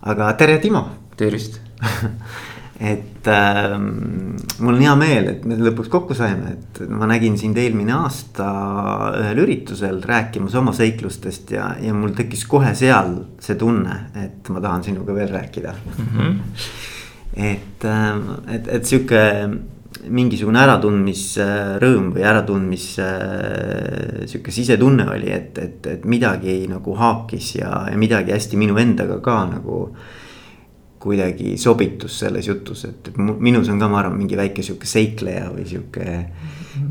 aga tere, Timo tervist et äh, mul on hea meel, et me lõpuks kokku saime, et ma nägin sind eelmine aasta ühel üritusel rääkimas oma seiklustest ja, ja mul tekkis kohe seal see tunne, et ma tahan sinuga veel rääkida mm. -hmm. et, et, et sihuke mingisugune äratundmisrõõm või äratundmis sihuke sisetunne oli, et, et, et midagi nagu haakis ja, ja midagi hästi minu endaga ka nagu kuidagi sobitus selles jutus, et, minus on ka, ma arvan, mingi väike sihuke seikleja või sihuke.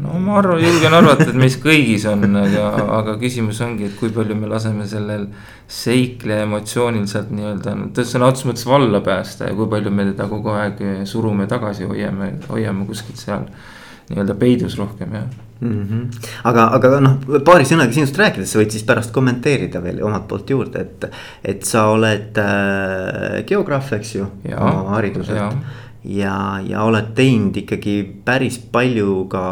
no ma arvan, julgen arvata, et meis kõigis on, aga, aga küsimus ongi, et kui palju me laseme sellel seikleja emotsioonil sealt nii-öelda sõna otseses mõttes valla päästa ja kui palju me teda kogu aeg surume tagasi, hoiame, hoiame kuskilt seal nii-öelda peidus rohkem jah mm. -hmm. aga, aga noh, paari sõnaga sinust rääkides, sa võid siis pärast kommenteerida veel omalt poolt juurde, et. et sa oled äh, geograaf, eks ju, oma hariduselt. ja, ja oled teinud ikkagi päris palju ka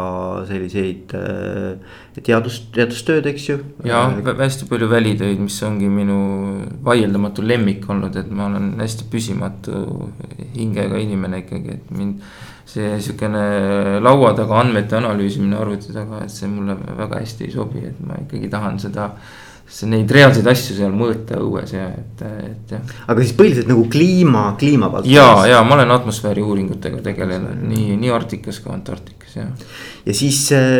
selliseid äh, teadus, teadustööd, eks ju. ja hästi palju välitöid, mis ongi minu vaieldamatu lemmik olnud, et ma olen hästi püsimatu hingega inimene ikkagi, et mind see sihukene laua taga andmete analüüsimine arvuti taga, et see mulle väga hästi ei sobi, et ma ikkagi tahan seda neid reaalseid asju seal mõõta õues ja et, et jah. aga siis põhiliselt nagu kliima, kliima valdkonnas. ja, ja ma olen atmosfääri uuringutega tegelenud nii, nii Arktikas kui Antarktikas jah. ja siis äh,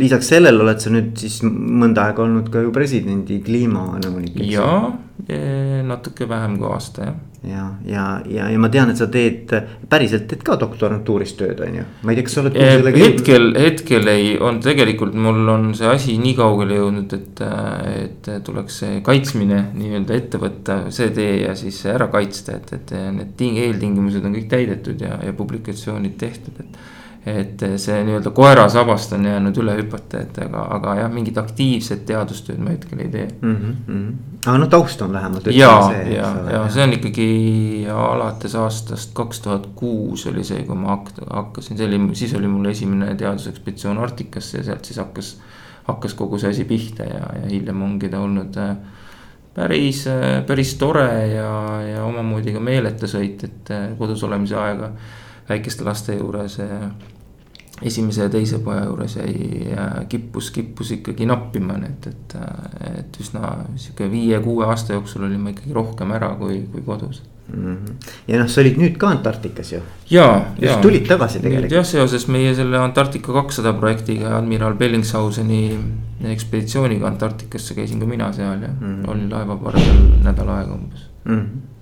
lisaks sellele oled sa nüüd siis mõnda aega olnud ka ju presidendi kliimanõunik. ja, natuke vähem kui aasta jah ja, ja, ja, ja ma tean, et sa teed päriselt teed ka doktorantuuris tööd, on ju, ma ei tea, kas sa oled. hetkel, hetkel ei, on tegelikult mul on see asi nii kaugele jõudnud, et, et tuleks see kaitsmine nii-öelda ette võtta, see tee ja siis ära kaitsta, et, et need eeltingimused on kõik täidetud ja, ja publikatsioonid tehtud, et et see nii-öelda koera sabast on jäänud üle hüpata, et aga, aga jah, mingit aktiivset teadustööd ma hetkel ei tee mm. -hmm. aga no taust on vähemalt. ja, ja, ja see on ikkagi alates aastast kaks tuhat kuus oli see, kui ma hakkasin, see oli, siis oli mul esimene teadusekspeditsioon Arktikasse ja sealt siis hakkas. hakkas kogu see asi pihta ja, ja hiljem ongi ta olnud äh, päris, äh, päris tore ja, ja omamoodi ka meeleta sõit, et kodus olemise aega väikeste laste juures esimese ja teise poja juures jäi, kippus, kippus ikkagi nappima, nii et, et, et üsna sihuke viie-kuue aasta jooksul olin ma ikkagi rohkem ära kui, kui kodus mm. -hmm. ja noh, sa olid nüüd ka Antarktikas ju. ja, ja. tulid tagasi tegelikult. jah, seoses meie selle Antarktika kakssada projektiga, admiral Bellingshauseni ekspeditsiooniga Antarktikasse käisin ka mina seal ja mm -hmm. olin laevapardal nädal aega umbes mm. -hmm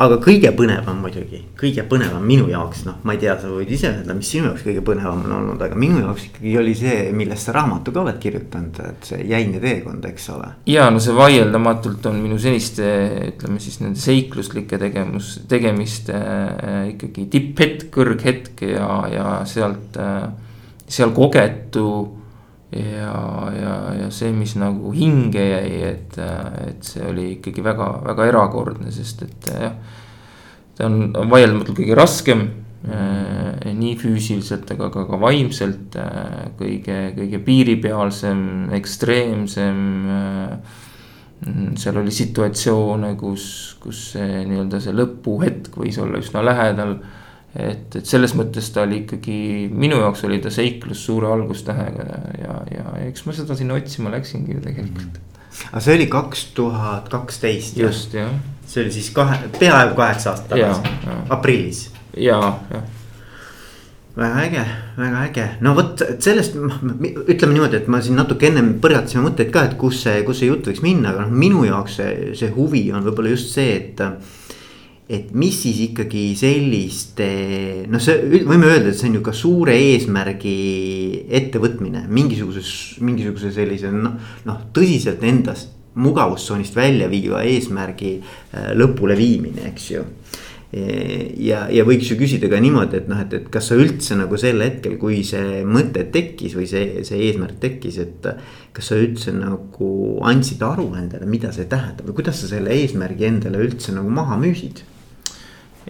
aga kõige põnevam muidugi, kõige põnevam minu jaoks, noh, ma ei tea, sa võid ise öelda, mis sinu jaoks kõige põnevam on olnud, aga minu jaoks ikkagi oli see, millest sa raamatu ka oled kirjutanud, et see jäine teekond, eks ole. ja no see vaieldamatult on minu seniste, ütleme siis nende seikluslike tegemus, tegemiste äh, ikkagi tipphetk, kõrghetk ja, ja sealt äh,, seal kogetu ja, ja, ja see, mis nagu hinge jäi, et, et see oli ikkagi väga, väga erakordne, sest et jah. ta on, on vaieldamatult kõige raskem äh, nii füüsiliselt, aga ka, ka vaimselt äh, kõige, kõige piiripealsem, ekstreemsem äh, seal oli situatsioone, kus, kus see nii-öelda see lõpuhetk võis olla üsna lähedal et, et selles mõttes ta oli ikkagi, minu jaoks oli ta seiklus suure algustähega ja, ja eks ma seda sinna otsima läksingi ju tegelikult. aga see oli kaks tuhat kaksteist. just, jah. see oli siis kahe, peaaegu kaheksa aastat tagasi, aprillis. ja, jah väga äge, väga äge, no vot sellest ütleme niimoodi, et ma siin natuke ennem põrgatasime mõtteid ka, et kus see, kus see jutt võiks minna, aga noh, minu jaoks see, see huvi on võib-olla just see, et et mis siis ikkagi selliste, noh, see võime öelda, et see on ju ka suure eesmärgi ettevõtmine, mingisuguse, mingisuguse sellise noh, noh tõsiselt endast mugavustsoonist välja viiva eesmärgi äh, lõpule viimine, eks ju ja, ja võiks ju küsida ka niimoodi, et noh, et, et kas sa üldse nagu sel hetkel, kui see mõte tekkis või see, see eesmärk tekkis, et. kas sa üldse nagu andsid aru endale, mida see tähendab või kuidas sa selle eesmärgi endale üldse nagu maha müüsid?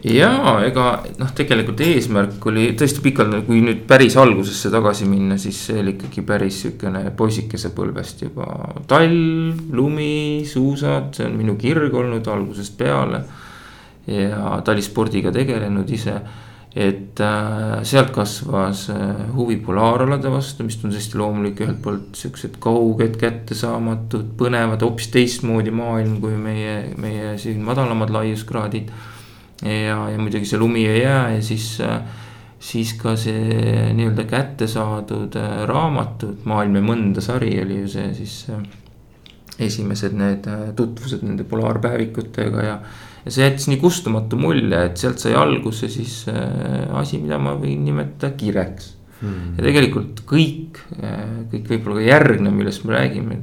Ja ega noh, tegelikult eesmärk oli tõesti pikalt, kui nüüd päris algusesse tagasi minna, siis see oli ikkagi päris sihukene poisikese põlvest juba. talv, lumi, suusad, see on minu kirg olnud algusest peale. ja talispordiga tegelenud ise et äh, sealt kasvas äh, huvi polaaralade vastu, mis tundus hästi loomulik, ühelt poolt siuksed kauged, kättesaamatud, põnevad, hoopis teistmoodi maailm kui meie, meie siin madalamad laiuskraadid. Ja, ja muidugi see lumi ja jää ja siis äh,, siis ka see nii-öelda kätte saadud äh, raamatud, Maailm ja mõnda sari oli ju see siis äh, esimesed need tutvused nende polaarpäevikutega ja ja see jättis nii kustumatu mulje, et sealt sai alguse siis asi, mida ma võin nimetada kireks hmm.. ja tegelikult kõik, kõik võib-olla ka järgnev, millest me räägime,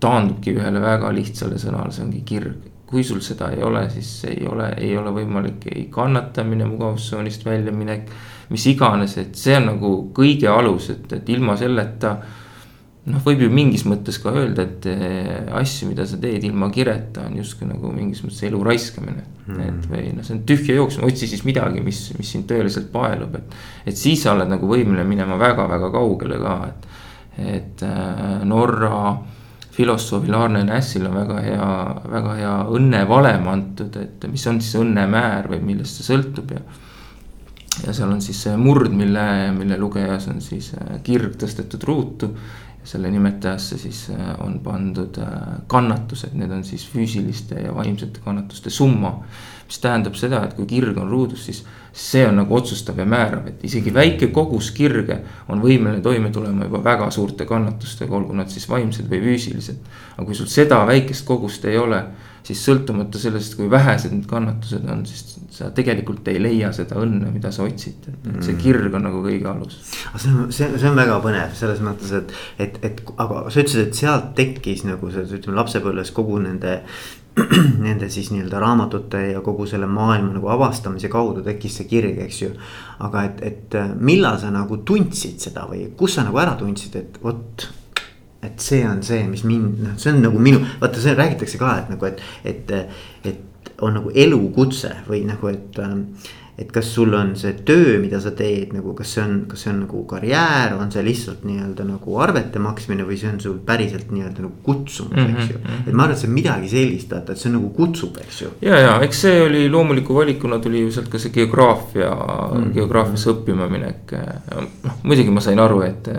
taandubki ühele väga lihtsale sõnale, see ongi kirg. Kui sul seda ei ole, siis ei ole, ei ole võimalik ei kannatamine, mugavustsoonist väljaminek, mis iganes, et see on nagu kõige alus, et, et ilma selleta noh, võib ju mingis mõttes ka öelda, et eh, asju, mida sa teed ilma kireta, on justkui nagu mingis mõttes elu raiskamine mm.. et või noh, see on tühja jooksmine, otsi siis midagi, mis, mis sind tõeliselt paelub, et. et siis sa oled nagu võimeline minema väga-väga kaugele ka, et, et äh, Norra filosoofil Arne Nässil on väga hea, väga hea õnnevalem antud, et mis on siis õnnemäär või millest see sõltub ja ja seal on siis see murd, mille, mille lugejas on siis äh, kirg tõstetud ruutu selle nimetajasse siis äh, on pandud äh, kannatused, need on siis füüsiliste ja vaimsete kannatuste summa. mis tähendab seda, et kui kirg on ruudus, siis see on nagu otsustav ja määrav, et isegi väike kogus kirge on võimeline toime tulema juba väga suurte kannatustega, olgu nad siis vaimsed või füüsilised. aga kui sul seda väikest kogust ei ole siis sõltumata sellest, kui vähesed need kannatused on, siis sa tegelikult ei leia seda õnne, mida sa otsid, et see mm. kirg on nagu kõige alus. aga see on, see, see on väga põnev selles mõttes, et, et, et aga sa ütlesid, et sealt tekkis nagu see, ütleme lapsepõlves kogu nende nende siis nii-öelda raamatute ja kogu selle maailma nagu avastamise kaudu tekkis see kirg, eks ju. aga et, et millal sa nagu tundsid seda või kus sa nagu ära tundsid, et vot et see on see, mis mind, noh, see on nagu minu, vaata, see räägitakse ka, et nagu, et, et, et on nagu elukutse või nagu, et ähm, et kas sul on see töö, mida sa teed nagu, kas see on, kas see on nagu karjäär, on see lihtsalt nii-öelda nagu arvete maksmine või see on sul päriselt nii-öelda nagu kutsumus mm, -hmm. eks ju. Mhm. et ma arvan, et see on midagi sellist, vaata, et see on nagu kutsub, eks ju. ja, ja eks see oli loomuliku valikuna tuli ju sealt ka see geograafia mm, -hmm. geograafiasse õppima minek. noh, muidugi ma sain aru, et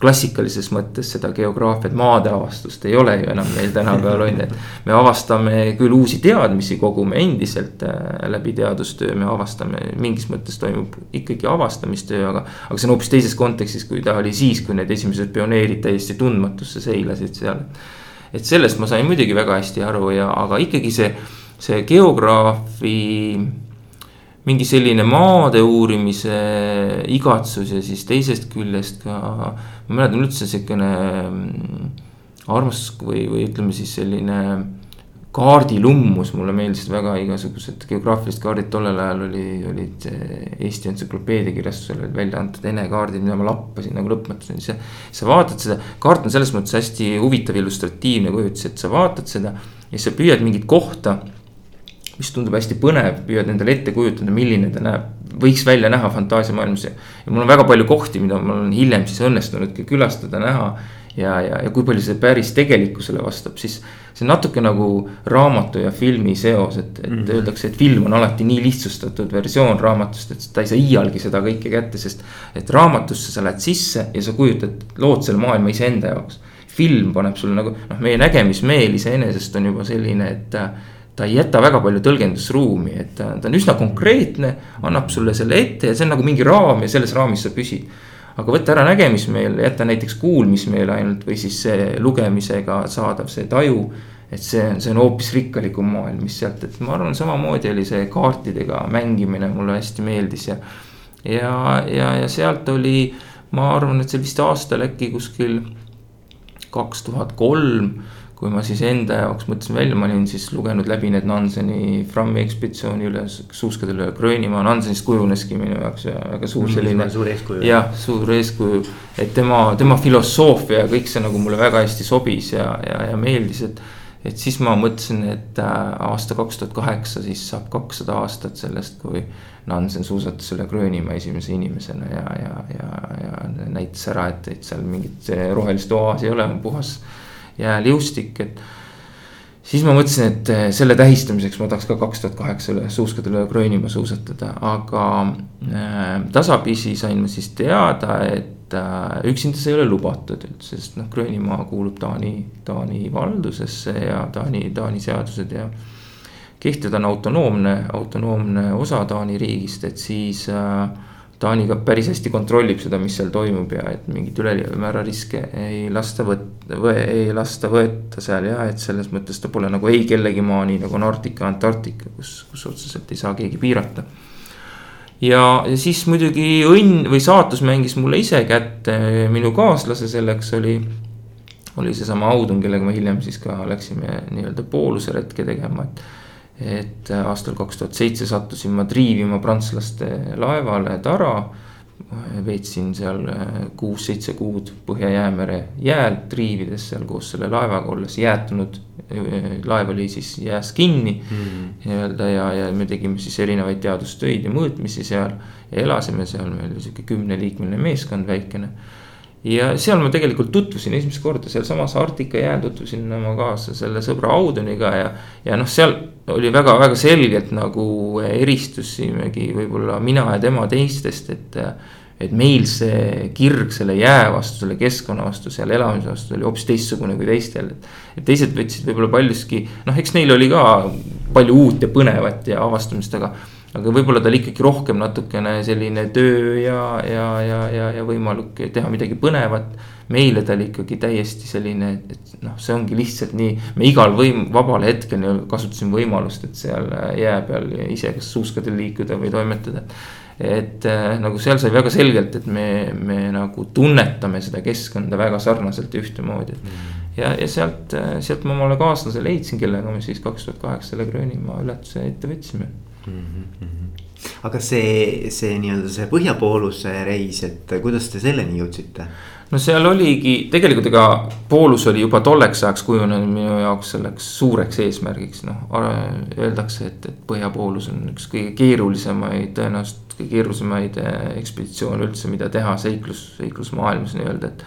klassikalises mõttes seda geograafiat, maadeavastust ei ole ju enam meil tänapäeval on ju, et. me avastame küll uusi teadmisi, kogume endiselt äh, läbi teadustöö, me avastame mingis mõttes toimub ikkagi avastamistöö, aga. aga see on hoopis teises kontekstis, kui ta oli siis, kui need esimesed pioneerid täiesti tundmatusse seilasid seal. et sellest ma sain muidugi väga hästi aru ja, aga ikkagi see, see geograafi mingi selline maade uurimise igatsus ja siis teisest küljest ka. ma mäletan üldse sihukene mm, armastus või, või ütleme siis selline kaardilummus, mulle meeldisid väga igasugused geograafilised kaardid, tollel ajal oli, olid Eesti Entsüklopeedia kirjastusel olid välja antud Ene kaardid, mida ma lappasin nagu lõpmatuseni, sa. sa vaatad seda, kaart on selles mõttes hästi huvitav illustratiivne kujutis, et sa vaatad seda ja sa püüad mingit kohta. mis tundub hästi põnev, püüad endale ette kujutada, milline ta näeb, võiks välja näha fantaasiamaailmas ja. ja mul on väga palju kohti, mida mul on hiljem siis õnnestunudki külastada, näha ja, ja, ja kui palju see päris tegelikkusele vastab, siis. See on natuke nagu raamatu ja filmi seos, et, et mm -hmm. öeldakse, et film on alati nii lihtsustatud versioon raamatust, et ta ei saa iialgi seda kõike kätte, sest. et raamatusse sa lähed sisse ja sa kujutad, lood selle maailma iseenda jaoks. film paneb sulle nagu noh, meie nägemismeel iseenesest on juba selline, et ta ei jäta väga palju tõlgendusruumi, et ta, ta on üsna konkreetne, annab sulle selle ette ja see on nagu mingi raam ja selles raamis sa püsid aga võtta ära nägemismeel, jätta näiteks kuulmismeel ainult või siis lugemisega saadav see taju. et see on, see on hoopis rikkalikum maailm, mis sealt, et ma arvan, samamoodi oli see kaartidega mängimine mulle hästi meeldis ja. ja, ja, ja sealt oli, ma arvan, et see vist aastal äkki kuskil kaks tuhat kolm kui ma siis enda jaoks mõtlesin välja, ma olin siis lugenud läbi need Nanseni Frammi ekspeditsiooni üle suuskadel üle Gröönimaa, Nansenist kujuneski minu jaoks väga suur selline. suur eeskuju. jah, suur eeskuju, et tema, tema filosoofia ja kõik see nagu mulle väga hästi sobis ja, ja, ja meeldis, et. et siis ma mõtlesin, et äh, aasta kaks tuhat kaheksa, siis saab kakssada aastat sellest, kui Nansen suusatas üle Gröönimaa esimese inimesena ja, ja, ja, ja näitas ära, et, et seal mingit rohelist oaasi ei ole, on puhas jääliustik, et. siis ma mõtlesin, et eh, selle tähistamiseks ma tahaks ka kaks tuhat kaheksa üle suuskadele Gröönimaa suusatada, aga äh, tasapisi sain ma siis teada, et äh, üksinda see ei ole lubatud üldse, sest noh, Gröönimaa kuulub Taani, Taani valdusesse ja Taani, Taani seadused ja. kehtivad on autonoomne, autonoomne osa Taani riigist, et siis äh, Taani ka päris hästi kontrollib seda, mis seal toimub ja et mingit ülemäära riske ei lasta võtta või ei lasta võtta seal ja et selles mõttes ta pole nagu ei kellegi maa, nii nagu Arktika, Antarktika, kus, kus otseselt ei saa keegi piirata. ja, ja siis muidugi õnn või saatus mängis mulle ise kätte, minu kaaslase selleks oli. oli seesama Audun, kellega me hiljem siis ka läksime nii-öelda pooluse retke tegema, et et aastal kaks tuhat seitse sattusin ma triivima prantslaste laevale Tara. veetsin seal äh, kuus-seitse kuud Põhja-Jäämere jääl triivides seal koos selle laevaga, olles jäätunud. Äh, laev oli siis jääs kinni mm. nii-öelda ja, ja me tegime siis erinevaid teadustöid ja mõõtmisi seal. elasime seal, meil oli sihuke kümneliikmeline meeskond väikene ja seal ma tegelikult tutvusin esimest korda sealsamas Arktika jääl tutvusin oma kaasa selle sõbra Auduniga ja. ja noh, seal oli väga-väga selgelt nagu eristusimegi võib-olla mina ja tema teistest, et. et meil see kirg selle jää vastu, selle keskkonna vastu, seal elamise vastu oli hoopis teistsugune kui teistel. et teised võtsid võib-olla paljuski, noh, eks neil oli ka palju uut ja põnevat ja avastamist, aga aga võib-olla tal ikkagi rohkem natukene selline töö ja, ja, ja, ja, ja võimalik teha midagi põnevat. meile ta oli ikkagi täiesti selline, et noh, see ongi lihtsalt nii, me igal võim-, vabal hetkel kasutasime võimalust, et seal jää peal ise kas suuskadel liikuda või toimetada. et äh, nagu seal sai väga selgelt, et me, me nagu tunnetame seda keskkonda väga sarnaselt ja ühtemoodi mm. ja, ja sealt, sealt ma omale kaaslase leidsin, kellega me siis kaks tuhat kaheksa selle Gröönimaa ületuse ette võtsime mm. -hmm. aga see, see nii-öelda see põhjapooluse reis, et kuidas te selleni jõudsite? no seal oligi, tegelikult ega poolus oli juba tolleks ajaks kujunenud minu jaoks selleks suureks eesmärgiks, noh. Öeldakse, et, et põhjapoolus on üks kõige keerulisemaid, tõenäoliselt kõige keerulisemaid eh, ekspeditsioone üldse, mida teha seiklus, seiklusmaailmas nii-öelda, et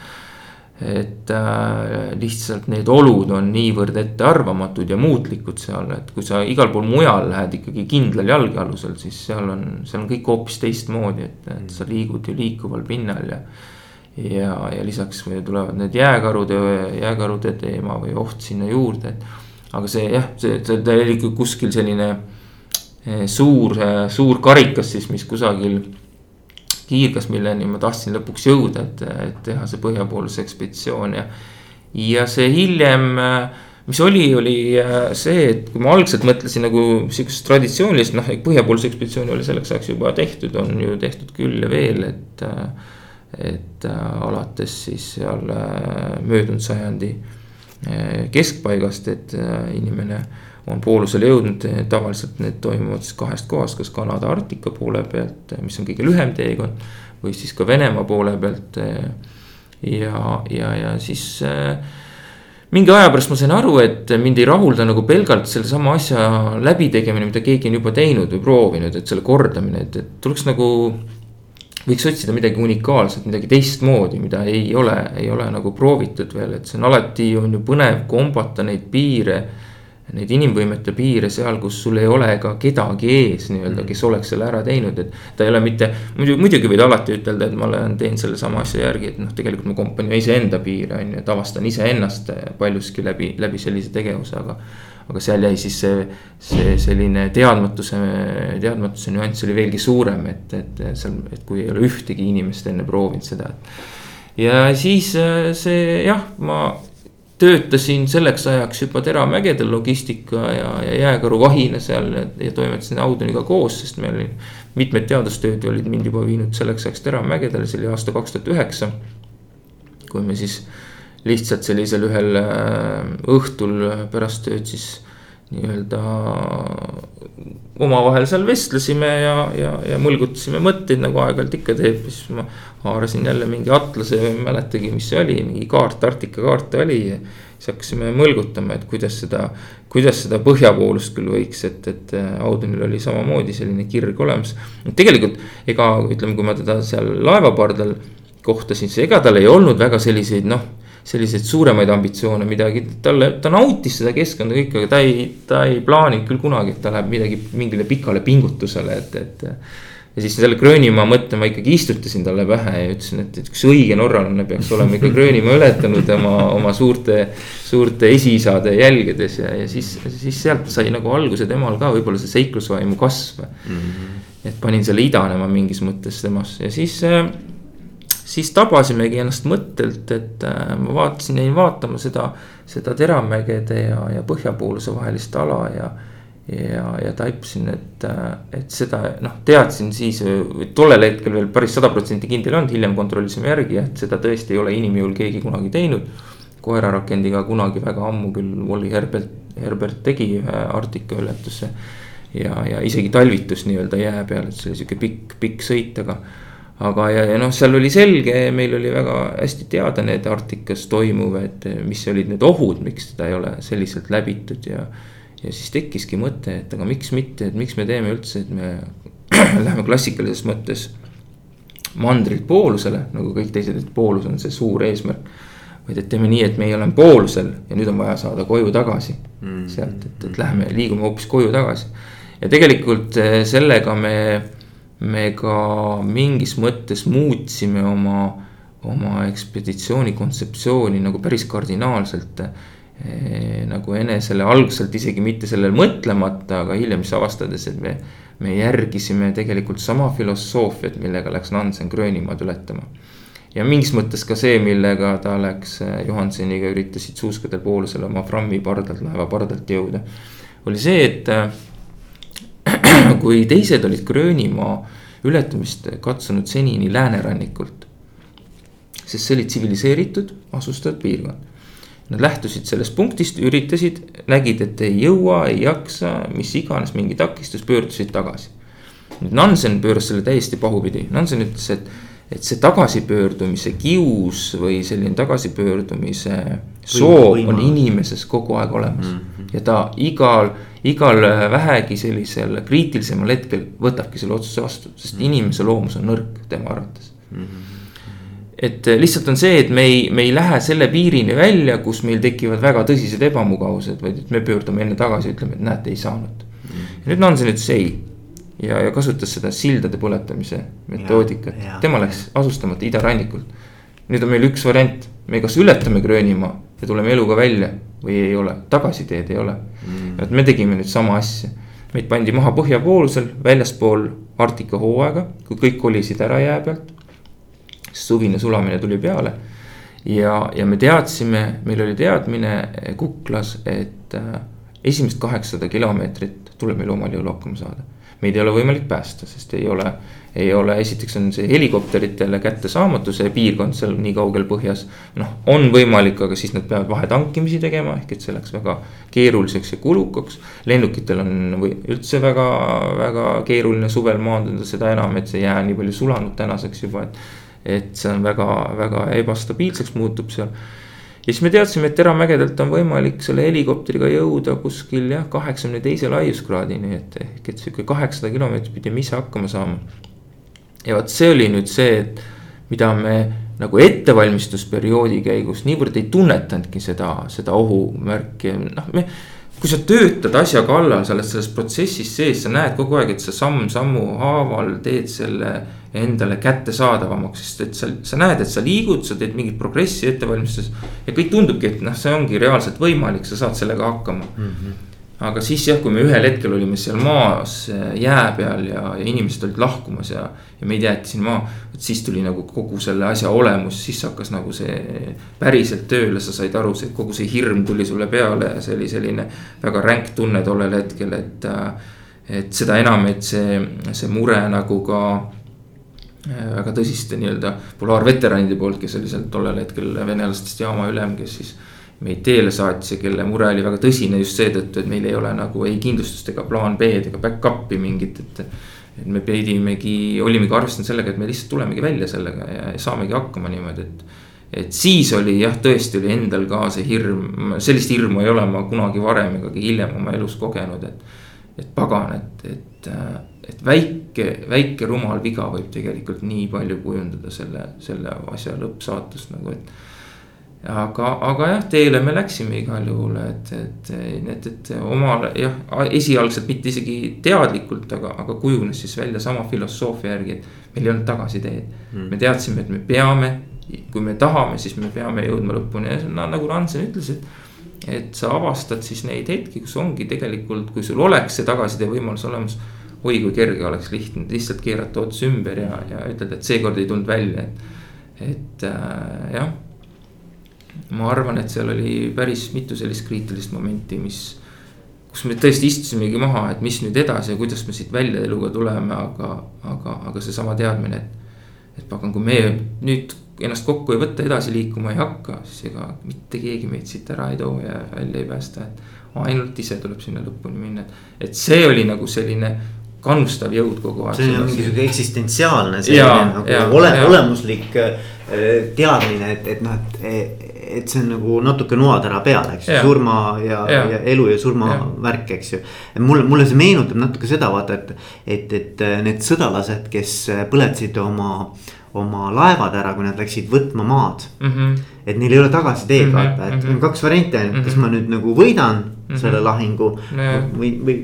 et äh, lihtsalt need olud on niivõrd ettearvamatud ja muutlikud seal, et kui sa igal pool mujal lähed ikkagi kindlal jalge alusel, siis seal on, seal on kõik hoopis teistmoodi, et, et sa liigud ju liikuval pinnal ja. ja, ja lisaks tulevad need jääkarude, jääkarude teema või oht sinna juurde, et. aga see jah, see, see ikka kuskil selline eh, suur, suur karikas siis, mis kusagil kiirgas, milleni ma tahtsin lõpuks jõuda, et, et teha see põhjapoolse ekspeditsioon ja. ja see hiljem, mis oli, oli see, et kui ma algselt mõtlesin nagu sihukesest traditsioonilist, noh, põhjapoolse ekspeditsiooni oli selleks ajaks juba tehtud, on ju tehtud küll ja veel, et. et alates siis seal möödunud sajandi keskpaigast, et inimene on poolusele jõudnud, tavaliselt need toimuvad siis kahest kohast, kas Kanada Arktika poole pealt, mis on kõige lühem teekond. või siis ka Venemaa poole pealt. ja, ja, ja siis mingi aja pärast ma sain aru, et mind ei rahulda nagu pelgalt sellesama asja läbitegemine, mida keegi on juba teinud või proovinud, et selle kordamine, et, et tuleks nagu. võiks otsida midagi unikaalset, midagi teistmoodi, mida ei ole, ei ole nagu proovitud veel, et see on alati on ju põnev kombata neid piire neid inimvõimete piire seal, kus sul ei ole ka kedagi ees nii-öelda, kes oleks selle ära teinud, et. ta ei ole mitte, muidu muidugi võid alati ütelda, et ma olen, teen sellesama asja järgi, et noh, tegelikult ma kompan ju iseenda piire on ju, et avastan iseennast paljuski läbi, läbi sellise tegevuse, aga. aga seal jäi siis see, see selline teadmatuse, teadmatuse nüanss oli veelgi suurem, et, et seal, et kui ei ole ühtegi inimest enne proovinud seda, et ja siis see jah, ma töötasin selleks ajaks juba Teramägedel logistika ja, ja jääkaruvahina seal ja, ja toimetasin Auduniga koos, sest meil oli. mitmed teadustööd olid mind juba viinud selleks ajaks Teramägedele, see oli aasta kaks tuhat üheksa. kui me siis lihtsalt sellisel ühel äh, õhtul pärast tööd siis nii-öelda omavahel seal vestlesime ja, ja, ja mõlgutasime mõtteid nagu aeg-ajalt ikka teeb, siis ma haarasin jälle mingi atlase, ei mäletagi, mis see oli, mingi kaart, Arktika kaarte oli. siis hakkasime mõlgutama, et kuidas seda, kuidas seda põhjapoolust küll võiks, et, et Audunil oli samamoodi selline kirg olemas. tegelikult ega ütleme, kui ma teda seal laevapardal kohtasin, siis ega tal ei olnud väga selliseid noh selliseid suuremaid ambitsioone midagi, talle, ta nautis seda keskkonda kõike, aga ta ei, ta ei plaaninud küll kunagi, et ta läheb midagi mingile pikale pingutusele, et, et. ja siis selle Gröönimaa mõtte ma ikkagi istutasin talle pähe ja ütlesin, et, et üks õige norralane peaks olema ikka Gröönimaa ületanud oma, oma suurte. suurte esiisade jälgedes ja, ja siis, siis sealt sai nagu alguse temal ka võib-olla see seiklusvaimu kasv mm. -hmm. et panin selle idanema mingis mõttes temas ja siis siis tabasimegi ennast mõttelt, et äh, ma vaatasin, jäin vaatama seda, seda Teramägede ja, ja Põhjapooluse vahelist ala ja. ja, ja taipasin, et, äh, et seda noh, teadsin siis, tollel hetkel veel päris sada protsenti kindel ei olnud, hiljem kontrollisime järgi, et seda tõesti ei ole inimjõul keegi kunagi teinud. koerarakendiga kunagi väga ammu küll Wally Herbert, Herbert tegi ühe Arktika ületuse. ja, ja isegi talvitus nii-öelda jää peal, et see oli sihuke pikk, pikk sõit, aga aga, ja, ja noh, seal oli selge, meil oli väga hästi teada need Arktikas toimuv, et mis olid need ohud, miks seda ei ole selliselt läbitud ja. ja siis tekkiski mõte, et aga miks mitte, et miks me teeme üldse, et me läheme klassikalises mõttes mandrilt poolusele, nagu kõik teised, et poolus on see suur eesmärk. vaid et teeme nii, et meie oleme poolusel ja nüüd on vaja saada koju tagasi mm. sealt, et, et läheme, liigume hoopis koju tagasi. ja tegelikult eh, sellega me me ka mingis mõttes muutsime oma, oma ekspeditsiooni kontseptsiooni nagu päris kardinaalselt eh,. nagu enesele algselt isegi mitte sellele mõtlemata, aga hiljem siis avastades, et me, me järgisime tegelikult sama filosoofiat, millega läks Nansen Gröönimaad ületama. ja mingis mõttes ka see, millega ta läks eh, Johanseniga üritasid suuskadel poolusele oma Frammi pardalt, laeva pardalt jõuda. oli see, et eh, kui teised olid Gröönimaa ületamist katsunud senini läänerannikult. sest see oli tsiviliseeritud, asustatud piirkond. Nad lähtusid sellest punktist, üritasid, nägid, et ei jõua, ei jaksa, mis iganes, mingi takistus, pöördusid tagasi. nüüd Nansen pööras selle täiesti pahupidi, Nansen ütles, et et see tagasipöördumise kius või selline tagasipöördumise soov on inimeses kogu aeg olemas mm. -hmm. ja ta igal, igal vähegi sellisel kriitilisemal hetkel võtabki selle otsuse vastu, sest mm -hmm. inimese loomus on nõrk tema arvates mm. -hmm. et lihtsalt on see, et me ei, me ei lähe selle piirini välja, kus meil tekivad väga tõsised ebamugavused, vaid et me pöördume enne tagasi, ütleme, et näete, ei saanud mm. -hmm. ja nüüd Nansen ütles ei ja, ja kasutas seda sildade põletamise metoodikat. tema läks asustamata idarannikult. nüüd on meil üks variant, me kas ületame Gröönimaa ja tuleme eluga välja või ei ole, tagasiteed ei ole. Mm.. et me tegime nüüd sama asja, meid pandi maha põhjapoolusel, väljaspool Arktika hooaega, kui kõik kolisid ära jää pealt. suvine sulamine tuli peale. Ja, ja me teadsime, meil oli teadmine kuklas, et äh, esimesed kaheksasada kilomeetrit tuleb meil omal jõul hakkama saada meid ei ole võimalik päästa, sest ei ole, ei ole, esiteks on see helikopteritele kättesaamatu, see piirkond seal nii kaugel põhjas. noh, on võimalik, aga siis nad peavad vahetankimisi tegema, ehk et see läks väga keeruliseks ja kulukaks. lennukitel on või üldse väga, väga keeruline suvel maanduda, seda enam, et see jää nii palju sulanud tänaseks juba, et. et see on väga, väga ebastabiilseks muutub seal ja siis me teadsime, et teramägedelt on võimalik selle helikopteriga jõuda kuskil jah, kaheksakümne teise laiuskraadini, et ehk et sihuke kaheksasada kilomeetrit pidime ise hakkama saama. ja vot see oli nüüd see, et mida me nagu ettevalmistusperioodi käigus niivõrd ei tunnetanudki seda, seda ohumärki, noh me kui sa töötad asja kallal, sa oled selles protsessis sees, sa näed kogu aeg, et sa samm-sammu haaval teed selle endale kättesaadavamaks, sest et sa, sa näed, et sa liigud, sa teed mingit progressi ettevalmistuses. ja kõik tundubki, et noh, see ongi reaalselt võimalik, sa saad sellega hakkama mm. -hmm aga siis jah, kui me ühel hetkel olime seal maas jää peal ja, ja inimesed olid lahkumas ja, ja meid jäeti sinna maa. vot siis tuli nagu kogu selle asja olemus, siis hakkas nagu see päriselt tööle, sa said aru, see kogu see hirm tuli sulle peale ja see oli selline väga ränk tunne tollel hetkel, et. et seda enam, et see, see mure nagu ka väga tõsiste nii-öelda polaarveteranide poolt, kes oli seal tollel hetkel venelastest jaama ülem, kes siis meid teele saatis ja kelle mure oli väga tõsine just seetõttu, et meil ei ole nagu ei kindlustust ega plaan B-d ega back-up'i mingit, et. et me pidimegi, olimegi arvestanud sellega, et me lihtsalt tulemegi välja sellega ja saamegi hakkama niimoodi, et. et siis oli jah, tõesti oli endal ka see hirm, sellist hirmu ei ole ma kunagi varem ega hiljem oma elus kogenud, et. et pagan, et, et, et väike, väike rumal viga võib tegelikult nii palju kujundada selle, selle asja lõppsaatust nagu, et aga, aga jah, teele me läksime igal juhul, et, et, et, et omale jah, esialgselt mitte isegi teadlikult, aga, aga kujunes siis välja sama filosoofia järgi, et meil ei olnud tagasiteed mm.. me teadsime, et me peame, kui me tahame, siis me peame jõudma lõpuni ja no, nagu Ransen ütles, et. et sa avastad siis neid hetki, kus ongi tegelikult, kui sul oleks see tagasitee võimalus olemas. Oi kui kerge oleks lihtne, lihtsalt keerata ots ümber ja, ja ütelda, et seekord ei tulnud välja, et, et äh, jah ma arvan, et seal oli päris mitu sellist kriitilist momenti, mis. kus me tõesti istusimegi maha, et mis nüüd edasi ja kuidas me siit välja eluga tuleme, aga, aga, aga seesama teadmine, et. et pagan, kui me nüüd ennast kokku ei võta, edasi liikuma ei hakka, siis ega mitte keegi meid siit ära ei too ja välja ei päästa, et. ainult ise tuleb sinna lõpuni minna, et, et see oli nagu selline kannustav jõud kogu aeg. see on mingi sihuke eksistentsiaalne selline nagu ole, olemuslik äh, teadmine, et, et noh, et et see on nagu natuke noatera peal, eks ju, surma ja, ja., ja elu ja surma ja. värk, eks ju. mulle, mulle see meenutab natuke seda vaata, et, et, et need sõdalased, kes põletasid oma oma laevad ära, kui nad läksid võtma maad mm. -hmm. et neil ei ole tagasiteed mm, -hmm. vaata, et mm -hmm. on kaks varianti ainult mm, -hmm. kas ma nüüd nagu võidan mm -hmm. selle lahingu yeah. või, või.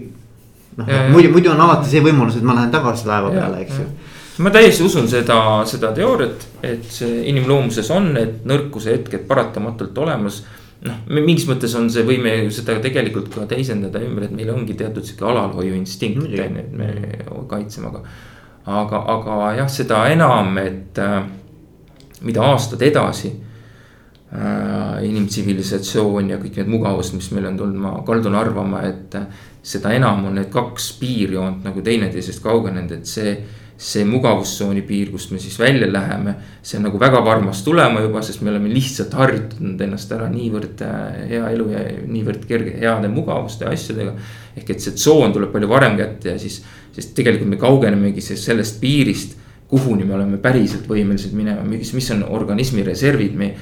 Noh, muidu, muidu on alati see võimalus, et ma lähen tagasi laeva peale, eks ju ma täiesti usun seda, seda teooriat, et see inimloomuses on need nõrkuse hetked paratamatult olemas. noh, mingis mõttes on see, võime ju seda tegelikult ka teisendada ümber, et meil ongi teatud sihuke alalhoiuinstinkt on ju, et me kaitseme, aga. aga, aga jah, seda enam, et äh, mida aastad edasi äh,. inimtsivilisatsioon ja kõik need mugavused, mis meil on tulnud, ma kaldun arvama, et seda enam on need kaks piirjoont nagu teineteisest kaugenenud, et see see mugavustsooni piir, kust me siis välja läheme. see on nagu väga varmas tulema juba, sest me oleme lihtsalt harjutanud ennast ära niivõrd äh, hea elu ja niivõrd kerge, heade mugavuste ja asjadega. ehk et see tsoon tuleb palju varem kätte ja siis, siis tegelikult me kaugenemegi sellest piirist. kuhuni me oleme päriselt võimelised minema, mis, mis on organismi reservid, me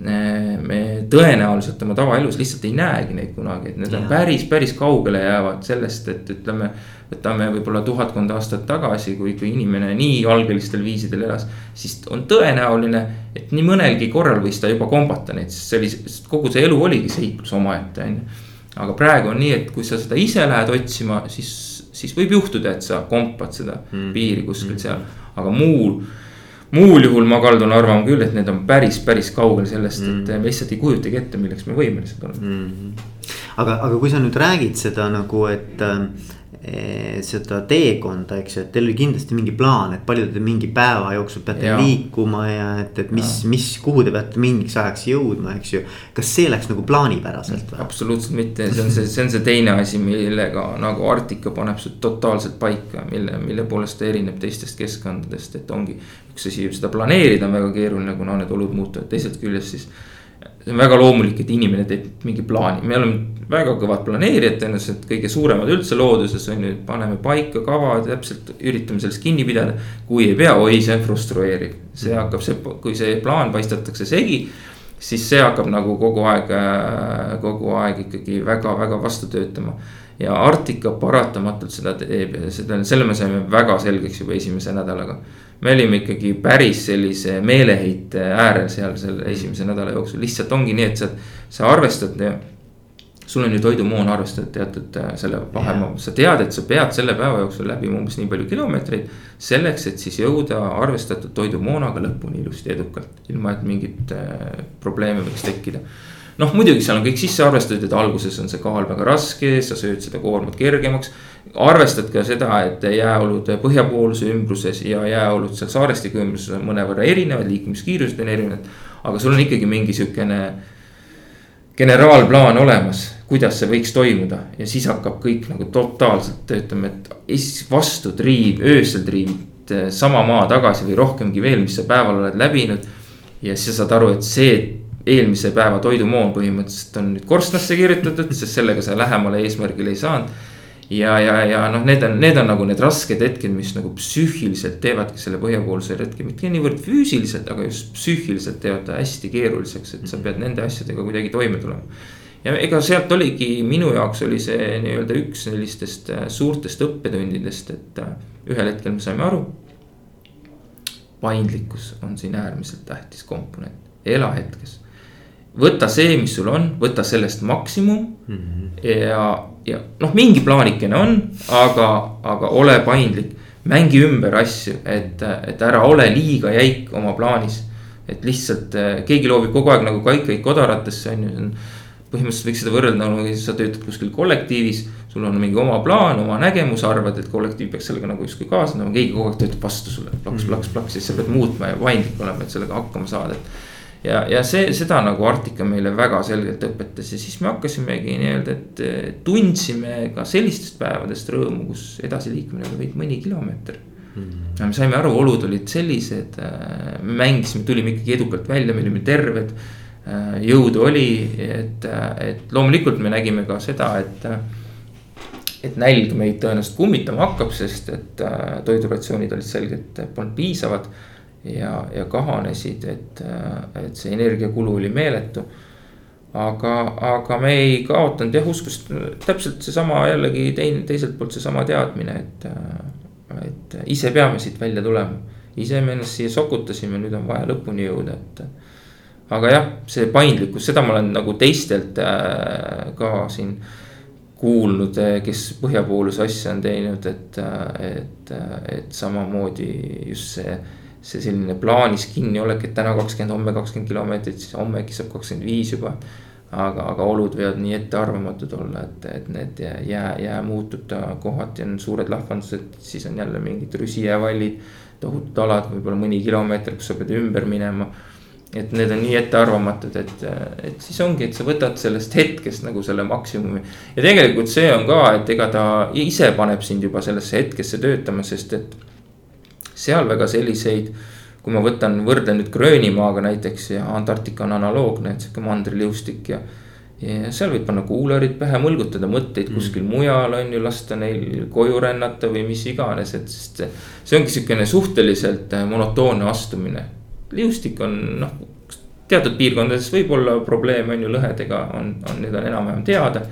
me tõenäoliselt oma tavaelus lihtsalt ei näegi neid kunagi, et need ja. on päris, päris kaugele jäävad sellest, et ütleme. võtame võib-olla tuhatkond aastat tagasi, kui, kui inimene nii algelistel viisidel elas, siis on tõenäoline, et nii mõnelgi korral võis ta juba kombata neid, sest see oli, sest kogu see elu oligi seiklus omaette, on ju. aga praegu on nii, et kui sa seda ise lähed otsima, siis, siis võib juhtuda, et sa kompad seda mm. piiri kuskil mm. seal, aga muul muul juhul ma kaldun arvama küll, et need on päris, päris kaugel sellest mm., et me lihtsalt ei kujutagi ette, milleks me võimelised oleme mm. -hmm. aga, aga kui sa nüüd räägid seda nagu, et Eh, seda teekonda, eks ju, et teil oli kindlasti mingi plaan, et palju te mingi päeva jooksul peate ja. liikuma ja et, et mis, mis, kuhu te peate mingiks ajaks jõudma, eks ju. kas see läks nagu plaanipäraselt või? absoluutselt mitte, see on see, see on see teine asi, millega nagu Arktika paneb su totaalselt paika, mille, mille poolest ta erineb teistest keskkondadest, et ongi. üks asi, seda planeerida on väga keeruline, kuna need olud muutuvad, teisest küljest siis see on väga loomulik, et inimene teeb mingi plaani, me oleme väga kõvad planeerijad, tõenäoliselt kõige suuremad üldse looduses on ju, paneme paika kava, täpselt üritame sellest kinni pidada. kui ei pea, oi, see on frustreeriv, see hakkab, see, kui see plaan paistatakse segi. siis see hakkab nagu kogu aeg, kogu aeg ikkagi väga-väga vastu töötama. ja Arktika paratamatult seda teeb ja seda, selle me saime väga selgeks juba esimese nädalaga me olime ikkagi päris sellise meeleheite äärel seal selle esimese nädala jooksul, lihtsalt ongi nii, et sa, sa arvestad. sul on ju toidumoon arvestatud teatud äh, selle vahemaa, sa tead, et sa pead selle päeva jooksul läbima umbes nii palju kilomeetreid. selleks, et siis jõuda arvestatud toidumoonaga lõpuni ilusti edukalt, ilma et mingit äh, probleeme võiks tekkida noh, muidugi seal on kõik sisse arvestatud, et alguses on see kaal väga raske, sa sööd seda koormat kergemaks arvestad ka seda, et jääolud põhjapooluse ümbruses ja jääolud seal saarestiku ümbruses on mõnevõrra erinevad, liikumiskiirused on erinevad. aga sul on ikkagi mingi sihukene generaalplaan olemas, kuidas see võiks toimuda ja siis hakkab kõik nagu totaalselt töötama, et vastu triiv, öösel triivid sama maa tagasi või rohkemgi veel, mis sa päeval oled läbinud. ja siis sa saad aru, et see eelmise päeva toidumoon põhimõtteliselt on nüüd korstnasse kirjutatud, sest sellega sa lähemale eesmärgile ei saanud ja, ja, ja noh, need on, need on nagu need rasked hetked, mis nagu psüühiliselt teevadki selle põhjapoolse retke, mitte niivõrd füüsiliselt, aga just psüühiliselt teevad ta hästi keeruliseks, et sa pead nende asjadega kuidagi toime tulema. ja ega sealt oligi, minu jaoks oli see nii-öelda üks sellistest äh, suurtest õppetundidest, et äh, ühel hetkel me saime aru. paindlikkus on siin äärmiselt tähtis komponent, ela hetkes võta see, mis sul on, võta sellest maksimum mm. -hmm. ja, ja noh, mingi plaanikene on, aga, aga ole paindlik. mängi ümber asju, et, et ära ole liiga jäik oma plaanis. et lihtsalt keegi loobib kogu aeg nagu kaikaid kodaratesse on ju, see on põhimõtteliselt võiks seda võrrelda nagu sa töötad kuskil kollektiivis. sul on mingi oma plaan, oma nägemus, arvad, et kollektiiv peaks sellega nagu justkui kaasa tulema, keegi kogu aeg töötab vastu sulle plaks, plaks, plaks, siis sa pead muutma ja paindlik olema, et sellega hakkama saada, et. Ja, ja see, seda nagu Artika meile väga selgelt õpetas ja siis me hakkasimegi nii-öelda, et tundsime ka sellistest päevadest rõõmu, kus edasiliikumine oli vaid mõni kilomeeter mm.. me saime aru, olud olid sellised, me mängisime, tulime ikkagi edukalt välja, me olime terved Äh, jõudu oli, et, et loomulikult me nägime ka seda, et. et nälg meid tõenäoliselt kummitama hakkab, sest et toiduratsioonid olid selgelt polnud piisavad. Ja, ja kahanesid, et, et see energiakulu oli meeletu. aga, aga me ei kaotanud jah uskust, täpselt seesama jällegi teine, teiselt poolt seesama teadmine, et. et ise peame siit välja tulema, ise me ennast siia sokutasime, nüüd on vaja lõpuni jõuda, et aga jah, see paindlikkus, seda ma olen nagu teistelt äh, ka siin kuulnud, äh, kes põhjapooluse asja on teinud, et, äh, et, et samamoodi just see. See selline plaanis kinniolek, et täna kakskümmend, homme kakskümmend kilomeetrit, siis homme äkki saab kakskümmend viis juba. aga, aga olud võivad nii ettearvamatud olla, et, et need jää, jää muutub ta kohati on suured lahvandused, siis on jälle mingid rüsijäävallid. tohutud alad, võib-olla mõni kilomeeter, kus sa pead ümber minema et need on nii ettearvamatud, et, et siis ongi, et sa võtad sellest hetkest nagu selle maksimumi. ja tegelikult see on ka, et ega ta ise paneb sind juba sellesse hetkesse töötama, sest et seal väga selliseid. kui ma võtan, võrdlen nüüd Gröönimaaga näiteks ja Antarktika on analoogne, et sihuke mandriliustik ja. ja seal võib panna kuularid pähe, mõlgutada mõtteid mm. kuskil mujal on ju, lasta neil koju rännata või mis iganes, et sest. see ongi sihukene suhteliselt monotoonne astumine liustik on noh, teatud piirkondades võib olla probleeme on ju lõhedega on, on, need on enam-vähem teada.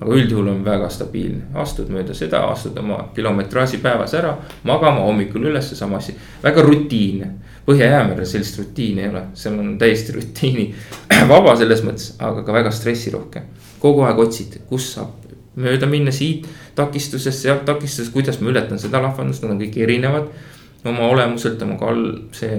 Aga üldjuhul on väga stabiilne, astud mööda seda, astud oma kilometraaži päevas ära, magama hommikul üles, sama asi, väga rutiinne. Põhja-Jäämerel sellist rutiini ei ole, seal on täiesti rutiini vaba selles mõttes, aga ka väga stressirohke. kogu aeg otsid, kus saab mööda minna siit takistusest, sealt takistusest, kuidas ma ületan seda lahvandust, nad on kõik erinevad. oma olemuselt, oma kall, see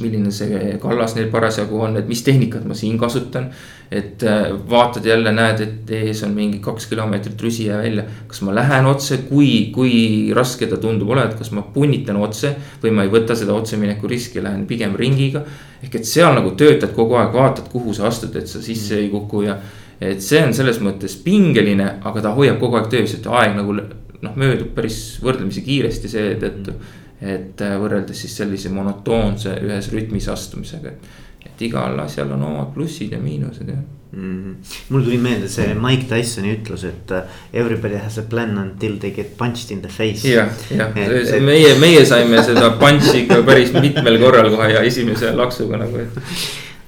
milline see kallas neil parasjagu on, et mis tehnikat ma siin kasutan. et äh, vaatad jälle, näed, et ees on mingi kaks kilomeetrit rüsijää välja. kas ma lähen otse, kui, kui raske ta tundub olevat, kas ma punnitan otse või ma ei võta seda otsemineku riski, lähen pigem ringiga. ehk et seal nagu töötad kogu aeg, vaatad, kuhu sa astud, et sa sisse ei kuku ja. et see on selles mõttes pingeline, aga ta hoiab kogu aeg töös, et aeg nagu noh, möödub päris võrdlemisi kiiresti seetõttu et äh, võrreldes siis sellise monotoonse ühes rütmis astumisega, et. et igal asjal on omad plussid ja miinused jah mm. -hmm. mul tuli meelde see Mike Tysoni ütlus, et äh, everybody has a plan until they get punched in the face. jah, jah, meie, meie saime seda punch'i ikka päris mitmel korral kohe ja esimese laksuga nagu,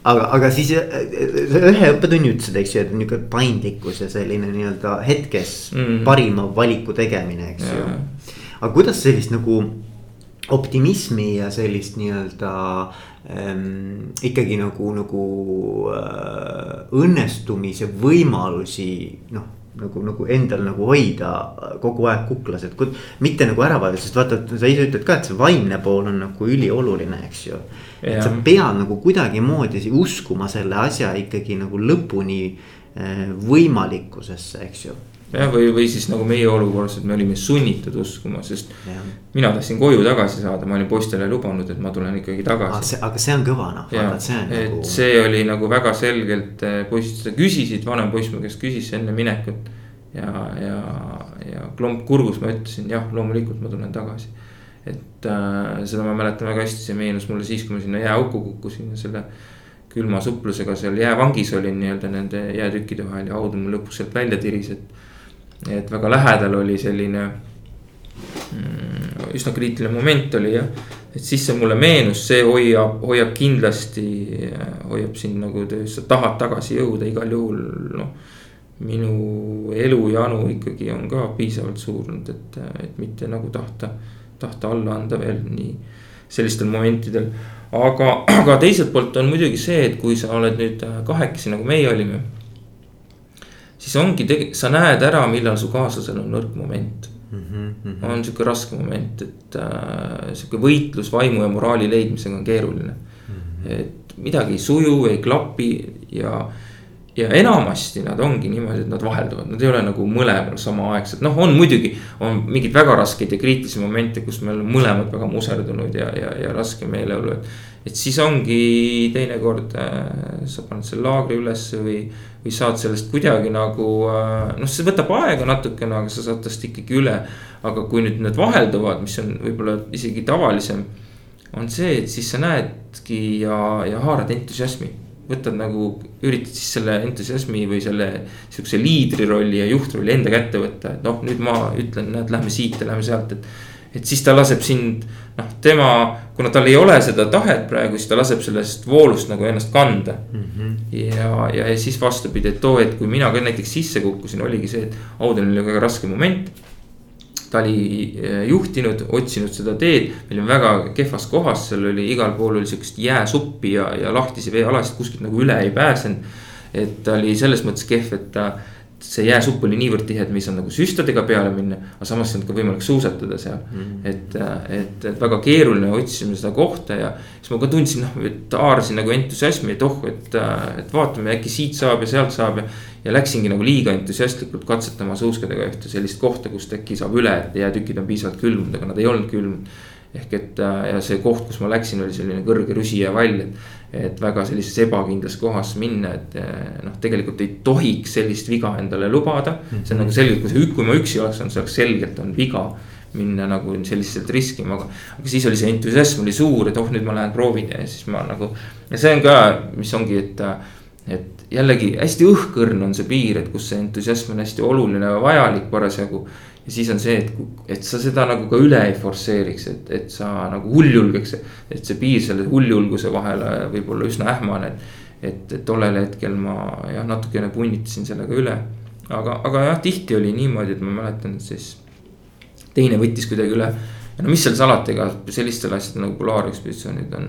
aga, aga siis äh, ühe õppetunni ütlesid, eks ju, et nihuke paindlikkus ja selline nii-öelda hetkes mm -hmm. parima valiku tegemine, eks ja. ju. aga kuidas sellist nagu optimismi ja sellist nii-öelda ähm, ikkagi nagu, nagu äh, õnnestumise võimalusi noh nagu, nagu endal nagu hoida kogu aeg kuklas, et kui mitte nagu ära vaadata, sest vaata, sa ise ütled ka, et see vaimne pool on nagu ülioluline, eks ju. et sa pead nagu kuidagimoodi uskuma selle asja ikkagi nagu lõpuni äh, võimalikkusesse, eks ju jah, või, või siis nagu meie olukorras, et me olime sunnitud uskuma, sest ja. mina tahtsin koju tagasi saada, ma olin poistele lubanud, et ma tulen ikkagi tagasi. aga see on kõva noh, vaata, see on et nagu. see oli nagu väga selgelt, eh, poisid seda küsisid, vanem poiss mu käest küsis enne minekut. ja, ja, ja klomp kurgus ma ütlesin jah, loomulikult ma tulen tagasi. et äh, seda ma mäletan väga hästi, see meenus mulle siis, kui ma sinna jääauku kukkusin ja selle külma suplusega seal jäävangis olin nii-öelda nende jäätükkide vahel ja haud mul lõpuks sealt välja tiris, et et väga lähedal oli selline mm, üsna kriitiline moment oli jah. et siis see mulle meenus, see hoiab, hoiab kindlasti, hoiab sind nagu töös, sa tahad tagasi jõuda igal juhul noh. minu elujanu ikkagi on ka piisavalt suurenenud, et, et mitte nagu tahta, tahta alla anda veel nii sellistel momentidel. aga, aga teiselt poolt on muidugi see, et kui sa oled nüüd kahekesi, nagu meie olime. Siis ongi, sa näed ära, millal su kaaslasel on nõrk moment mm. -hmm. on sihuke raske moment, et äh, sihuke võitlus vaimu ja moraali leidmisega on keeruline mm. -hmm. et midagi ei suju, ei klapi ja ja enamasti nad ongi niimoodi, et nad vahelduvad, nad ei ole nagu mõlemal samaaegselt, noh, on muidugi. on mingeid väga raskeid ja kriitilisi momente, kus me oleme mõlemad väga muserdunud ja, ja, ja raske meeleolu, et. Et siis ongi teinekord äh, sa paned selle laagri ülesse või, või saad sellest kuidagi nagu äh,. noh, see võtab aega natukene, aga sa saad tast ikkagi üle. aga kui nüüd need vahelduvad, mis on võib-olla isegi tavalisem. on see, et siis sa näedki ja, ja haarad entusiasmi võtad nagu, üritad siis selle entusiasmi või selle sihukese liidri rolli ja juhtrolli enda kätte võtta, et noh, nüüd ma ütlen, näed, lähme siit ja lähme sealt, et. et siis ta laseb sind, noh, tema, kuna tal ei ole seda tahet praegu, siis ta laseb sellest voolust nagu ennast kanda mm. -hmm. ja, ja, ja siis vastupidi, et too hetk, kui mina ka näiteks sisse kukkusin, oligi see, et Audenil oli väga raske moment ta oli eh, juhtinud, otsinud seda teed, meil on väga kehvas kohas, seal oli igal pool oli sihukest jääsuppi ja, ja lahtisi veealasid, kuskilt nagu üle ei pääsenud. et ta oli selles mõttes kehv, et ta, see jääsupp oli niivõrd tihe, et me ei saanud nagu süstadega peale minna, aga samas ei olnud ka võimalik suusatada seal mm. -hmm. et, et, et väga keeruline, otsisime seda kohta ja siis ma ka tundsin, noh, et haarasin nagu entusiasmi, et oh, et, et vaatame, äkki siit saab ja sealt saab ja ja läksingi nagu liiga entusiastlikult katsetama suuskadega ühte sellist kohta, kust äkki saab üle, et jäätükid on piisavalt külmunud, aga nad ei olnud külmunud. Ehk et äh, ja see koht, kus ma läksin, oli selline kõrge rüsi ja vall, et. et väga sellises ebakindlas kohas minna, et äh, noh, tegelikult ei tohiks sellist viga endale lubada. see on nagu selgelt, kui see, kui ma üksi oleks olnud, see oleks selgelt on viga minna nagu selliselt riskima, aga. aga siis oli see entusiasm oli suur, et oh, nüüd ma lähen proovin ja siis ma nagu. ja see on ka, mis ongi, et äh, et jällegi hästi õhkõrn on see piir, et kus see entusiasm on hästi oluline ja vajalik parasjagu. Ja siis on see, et, et sa seda nagu ka üle ei forsseeriks, et, et sa nagu hulljulgeks. et see piir selle hulljulguse vahele võib olla üsna ähmane, et. et, tollel hetkel ma jah, natukene punnitasin sellega üle. aga, aga jah, tihti oli niimoodi, et ma mäletan, et siis teine võttis kuidagi üle. no mis seal salata, ega sellistel asjadel nagu polaarekspeditsioonid on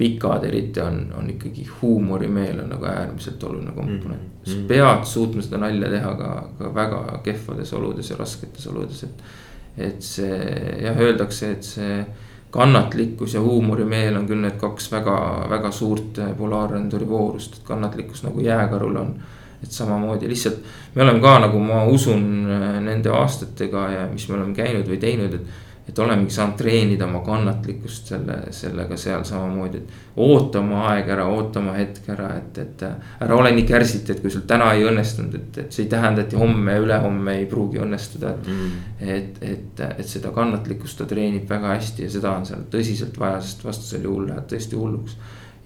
pikad eriti on, on ikkagi huumorimeel on nagu äärmiselt oluline komponent mm. -hmm. sa pead suutma seda nalja teha ka, ka väga kehvades oludes ja rasketes oludes, et. et see jah, öeldakse, et see kannatlikkus ja huumorimeel on küll need kaks väga, väga suurt polaarrenduri voorust, et kannatlikkus nagu jääkarul on. et samamoodi lihtsalt me oleme ka nagu ma usun nende aastatega ja mis me oleme käinud või teinud, et et olemegi saanud treenida oma kannatlikkust selle, sellega seal samamoodi, et. oota oma aeg ära, oota oma hetk ära, et, et ära ole nii kärsiti, et kui sul täna ei õnnestunud, et, et see ei tähenda, et homme ja ülehomme ei pruugi õnnestuda, et mm.. et, et, et seda kannatlikkust ta treenib väga hästi ja seda on seal tõsiselt vaja, sest vastasel juhul läheb tõesti hulluks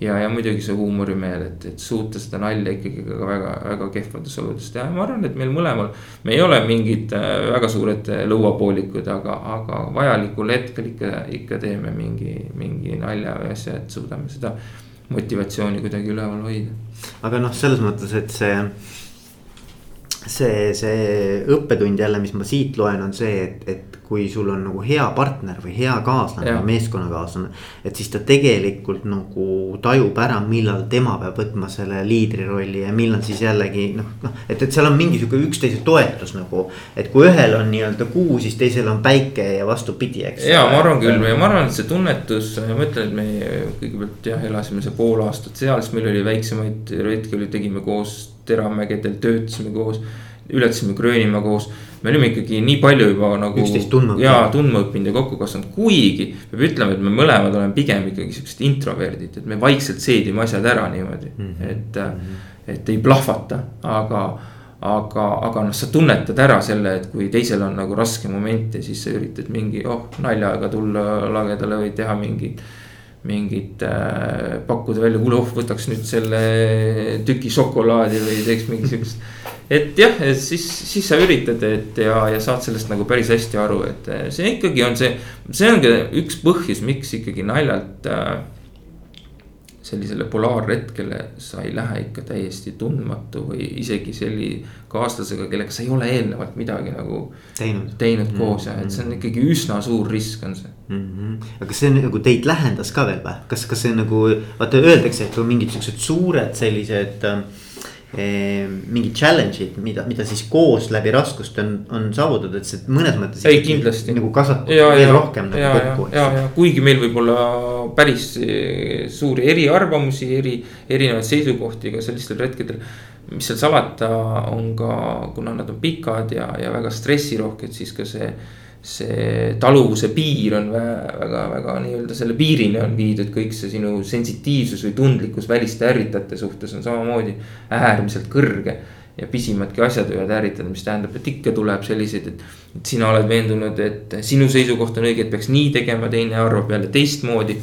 ja, ja muidugi see huumorimeel, et, et suuta seda nalja ikkagi ka väga, väga kehvades oludes teha, ma arvan, et meil mõlemal. me ei ole mingid äh, väga suured äh, lõuapoolikud, aga, aga vajalikul hetkel ikka, ikka teeme mingi, mingi nalja või asja, et suudame seda motivatsiooni kuidagi üleval hoida. aga noh, selles mõttes, et see see, see õppetund jälle, mis ma siit loen, on see, et, et kui sul on nagu hea partner või hea kaaslane meeskonnakaaslane. et siis ta tegelikult nagu tajub ära, millal tema peab võtma selle liidri rolli ja millal siis jällegi noh, noh. et, et seal on mingi sihuke üksteise toetus nagu, et kui ühel on nii-öelda kuu, siis teisel on päike ja vastupidi, eks. ja ma arvan küll ja ma arvan, et see tunnetus, ma ütlen, et me kõigepealt jah, elasime see pool aastat seal, siis meil oli väiksemaid retki oli, tegime koos Teramägedel, töötasime koos ületasime Gröönimaa koos me olime ikkagi nii palju juba nagu. üksteist tundma jaa, tundma õppinud ja kokku kasvanud, kuigi peab ütlema, et me mõlemad oleme pigem ikkagi siuksed introverdid, et me vaikselt seedime asjad ära niimoodi mm, -hmm. et mm. -hmm. et ei plahvata, aga aga, aga noh, sa tunnetad ära selle, et kui teisel on nagu raske moment ja siis sa üritad mingi, oh naljaga tulla lagedale või teha mingit mingit äh, pakkuda välja, kuule oh võtaks nüüd selle tüki šokolaadi või teeks mingi siukest. Et jah, siis, siis sa üritad, et ja, ja saad sellest nagu päris hästi aru, et äh, see ikkagi on see, see ongi üks põhjus, miks ikkagi naljalt äh,. sellisele polaarretkele sa ei lähe ikka täiesti tundmatu või isegi selli kaaslasega, kellega sa ei ole eelnevalt midagi nagu. teinud, teinud mm -hmm. koos ja, et see on ikkagi üsna suur risk on see mm. -hmm. aga kas see nagu teid lähendas ka veel või, kas, kas see nagu vaata öeldakse, et kui mingid siuksed suured sellised äh, Eh, mingid challenge'id, mida, mida siis koos läbi raskuste on, on saavutatud, et see mõnes mõttes. ei kindlasti. nagu kasvatab veel rohkem nagu ja, kokku. ja, ja kuigi meil võib olla päris eh, suuri eriarvamusi, eri, erinevaid seisukohti ka sellistel retkedel. mis seal salata, on ka, kuna nad on pikad ja, ja väga stressirohked, siis ka see see taluvuse piir on väga, väga nii-öelda selle piirini on viidud kõik see sinu sensitiivsus või tundlikkus väliste ärritajate suhtes on samamoodi äärmiselt kõrge. ja pisimadki asjad võivad ärritada, mis tähendab, et ikka tuleb selliseid, et, et sina oled veendunud, et sinu seisukoht on õige, et peaks nii tegema, teine arvab jälle teistmoodi.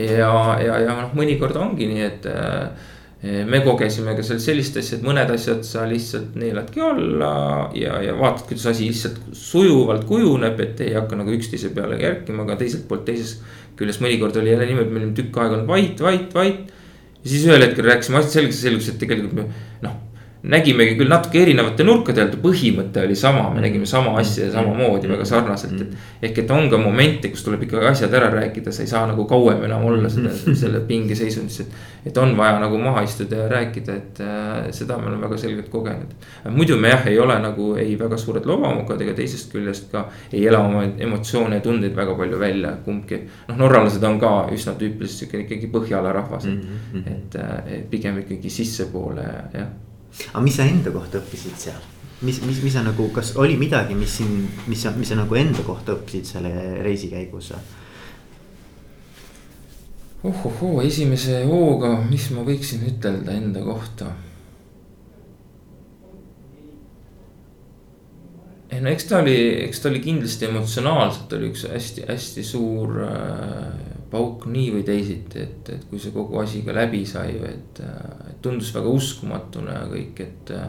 ja, ja, ja noh, mõnikord ongi nii, et äh, me kogesime ka seal sellist asja, et mõned asjad sa lihtsalt neeladki alla ja, ja vaatad, kuidas asi lihtsalt sujuvalt kujuneb, et ei hakka nagu üksteise peale kerkima, aga teiselt poolt teisest küljest mõnikord oli jälle niimoodi, me olime tükk aega olnud vait, vait, vait. ja siis ühel hetkel rääkisime asjad selgeks ja selgus, et tegelikult me noh nägimegi küll natuke erinevate nurkade alt, põhimõte oli sama, me nägime sama asja ja samamoodi väga sarnaselt, et. ehk et on ka momente, kus tuleb ikkagi asjad ära rääkida, sa ei saa nagu kauem enam olla seda, selle pingeseisundis, et. et on vaja nagu maha istuda ja rääkida, et äh, seda me oleme väga selgelt kogenud. muidu me jah, ei ole nagu ei väga suured lobamokad ega teisest küljest ka ei ela oma emotsioone ja tundeid väga palju välja, kumbki. noh, norralased on ka üsna tüüpiliselt sihuke ikkagi Põhjala rahvas, et mm, -hmm. et, et pigem ikkagi sissepoole jah aga mis sa enda kohta õppisid seal? mis, mis, mis sa nagu, kas oli midagi, mis siin, mis sa, mis sa nagu enda kohta õppisid selle reisi käigus? ohohoo, esimese hooga, mis ma võiksin ütelda enda kohta? ei no eks ta oli, eks ta oli kindlasti emotsionaalselt oli üks hästi-hästi suur äh, pauk nii või teisiti, et, et kui see kogu asi ka läbi sai, et, et tundus väga uskumatuna ja kõik, et äh,.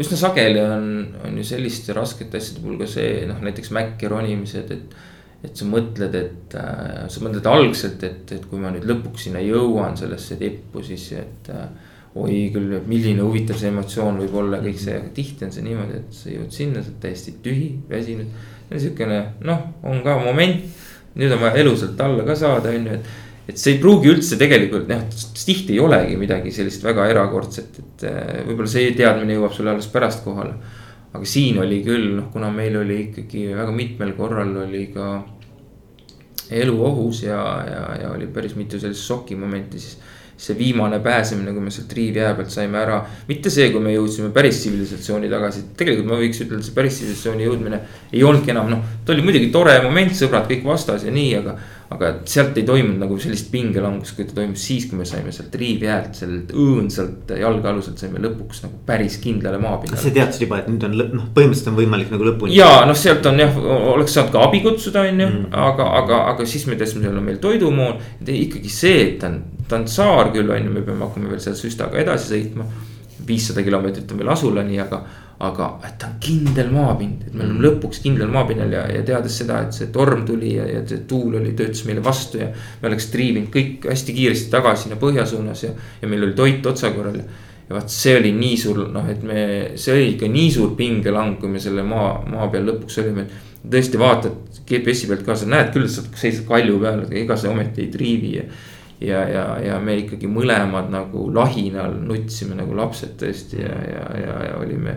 üsna sageli on, on ju selliste raskete asjade puhul ka see noh, näiteks mäkke ronimised, et. et sa mõtled, et äh, sa mõtled algselt, et, et kui ma nüüd lõpuks sinna jõuan sellesse tippu, siis et äh, oi küll, milline huvitav see emotsioon võib olla, kõik see, aga tihti on see niimoodi, et sa jõuad sinna, sa oled täiesti tühi, väsinud. niisugune noh, on ka moment nüüd on vaja elusalt alla ka saada, on ju, et. et see ei pruugi üldse tegelikult noh, tihti ei olegi midagi sellist väga erakordset, et eh, võib-olla see teadmine jõuab sulle alles pärast kohale. aga siin oli küll noh, kuna meil oli ikkagi väga mitmel korral oli ka elu ohus ja, ja, ja oli päris mitu sellist šokimomenti, siis see viimane pääsemine, kui me sealt Riivi jää pealt saime ära. mitte see, kui me jõudsime päris tsivilisatsiooni tagasi, tegelikult ma võiks ütelda, see päris tsivilisatsiooni jõudmine ei olnudki enam noh. ta oli muidugi tore moment, sõbrad kõik vastas ja nii, aga, aga sealt ei toimunud nagu sellist pingelangust, kui ta toimus siis, kui me saime sealt Riivi jäält, sellelt õõnsalt jalgealuselt saime lõpuks nagu päris kindlale maapinnale. sa teadsid juba, et nüüd on noh, põhimõtteliselt on võimalik nagu lõpuni. ja noh, sealt on jah, oleks saanud ka abi kutsuda, on ju, mm. aga, aga, aga siis me teadsime, seal on meil toidumoon. ikkagi see, et ta on ta on saar küll, on ju, me peame hakkama veel selle süstaga edasi sõitma. viissada kilomeetrit on veel asulani, aga, aga et ta on kindel maapind, et me oleme mm. lõpuks kindlal maapinnal ja, ja teades seda, et see torm tuli ja, ja see tuul oli, töötas meile vastu ja. me oleks triivinud kõik hästi kiiresti tagasi sinna põhja suunas ja, ja meil oli toit otsakorral ja vaat see oli nii suur, noh, et me, see oli ikka nii suur pingelang, kui me selle maa, maa peal lõpuks olime. tõesti vaatad GPS-i pealt ka, sa näed küll, sa seisad kalju peal, aga ega sa ometi ei triivi ja ja, ja, ja me ikkagi mõlemad nagu lahinal nutsime nagu lapsed tõesti ja, ja, ja, ja olime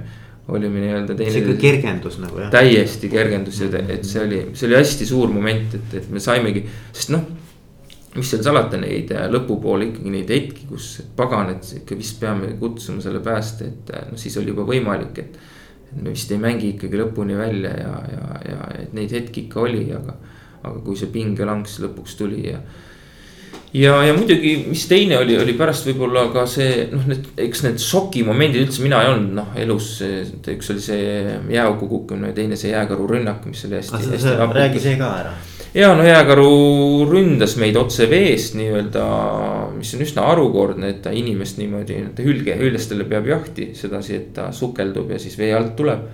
olime nii-öelda teine. sihuke kergendus nagu jah. täiesti kergendus ja et see oli, see oli hästi suur moment, et, et me saimegi, sest noh. mis seal salata, neid äh, lõpupoole ikkagi neid hetki, kus pagan, et ikka vist peame kutsuma selle pääste, et äh, noh, siis oli juba võimalik, et. et me vist ei mängi ikkagi lõpuni välja ja, ja, ja et neid hetki ikka oli, aga. aga kui see pingelangs lõpuks tuli ja ja, ja muidugi, mis teine oli, oli pärast võib-olla ka see noh, need, eks need šokimomendid üldse mina ei olnud noh elus. üks oli see jääauku kukkumine teine see jääkaru rünnak, mis oli hästi, ah, hästi. räägi see ka ära. ja no jääkaru ründas meid otse veest nii-öelda, mis on üsna harukordne, et ta inimest niimoodi, ta hülge, hüljestele peab jahti sedasi, et ta sukeldub ja siis vee alt tuleb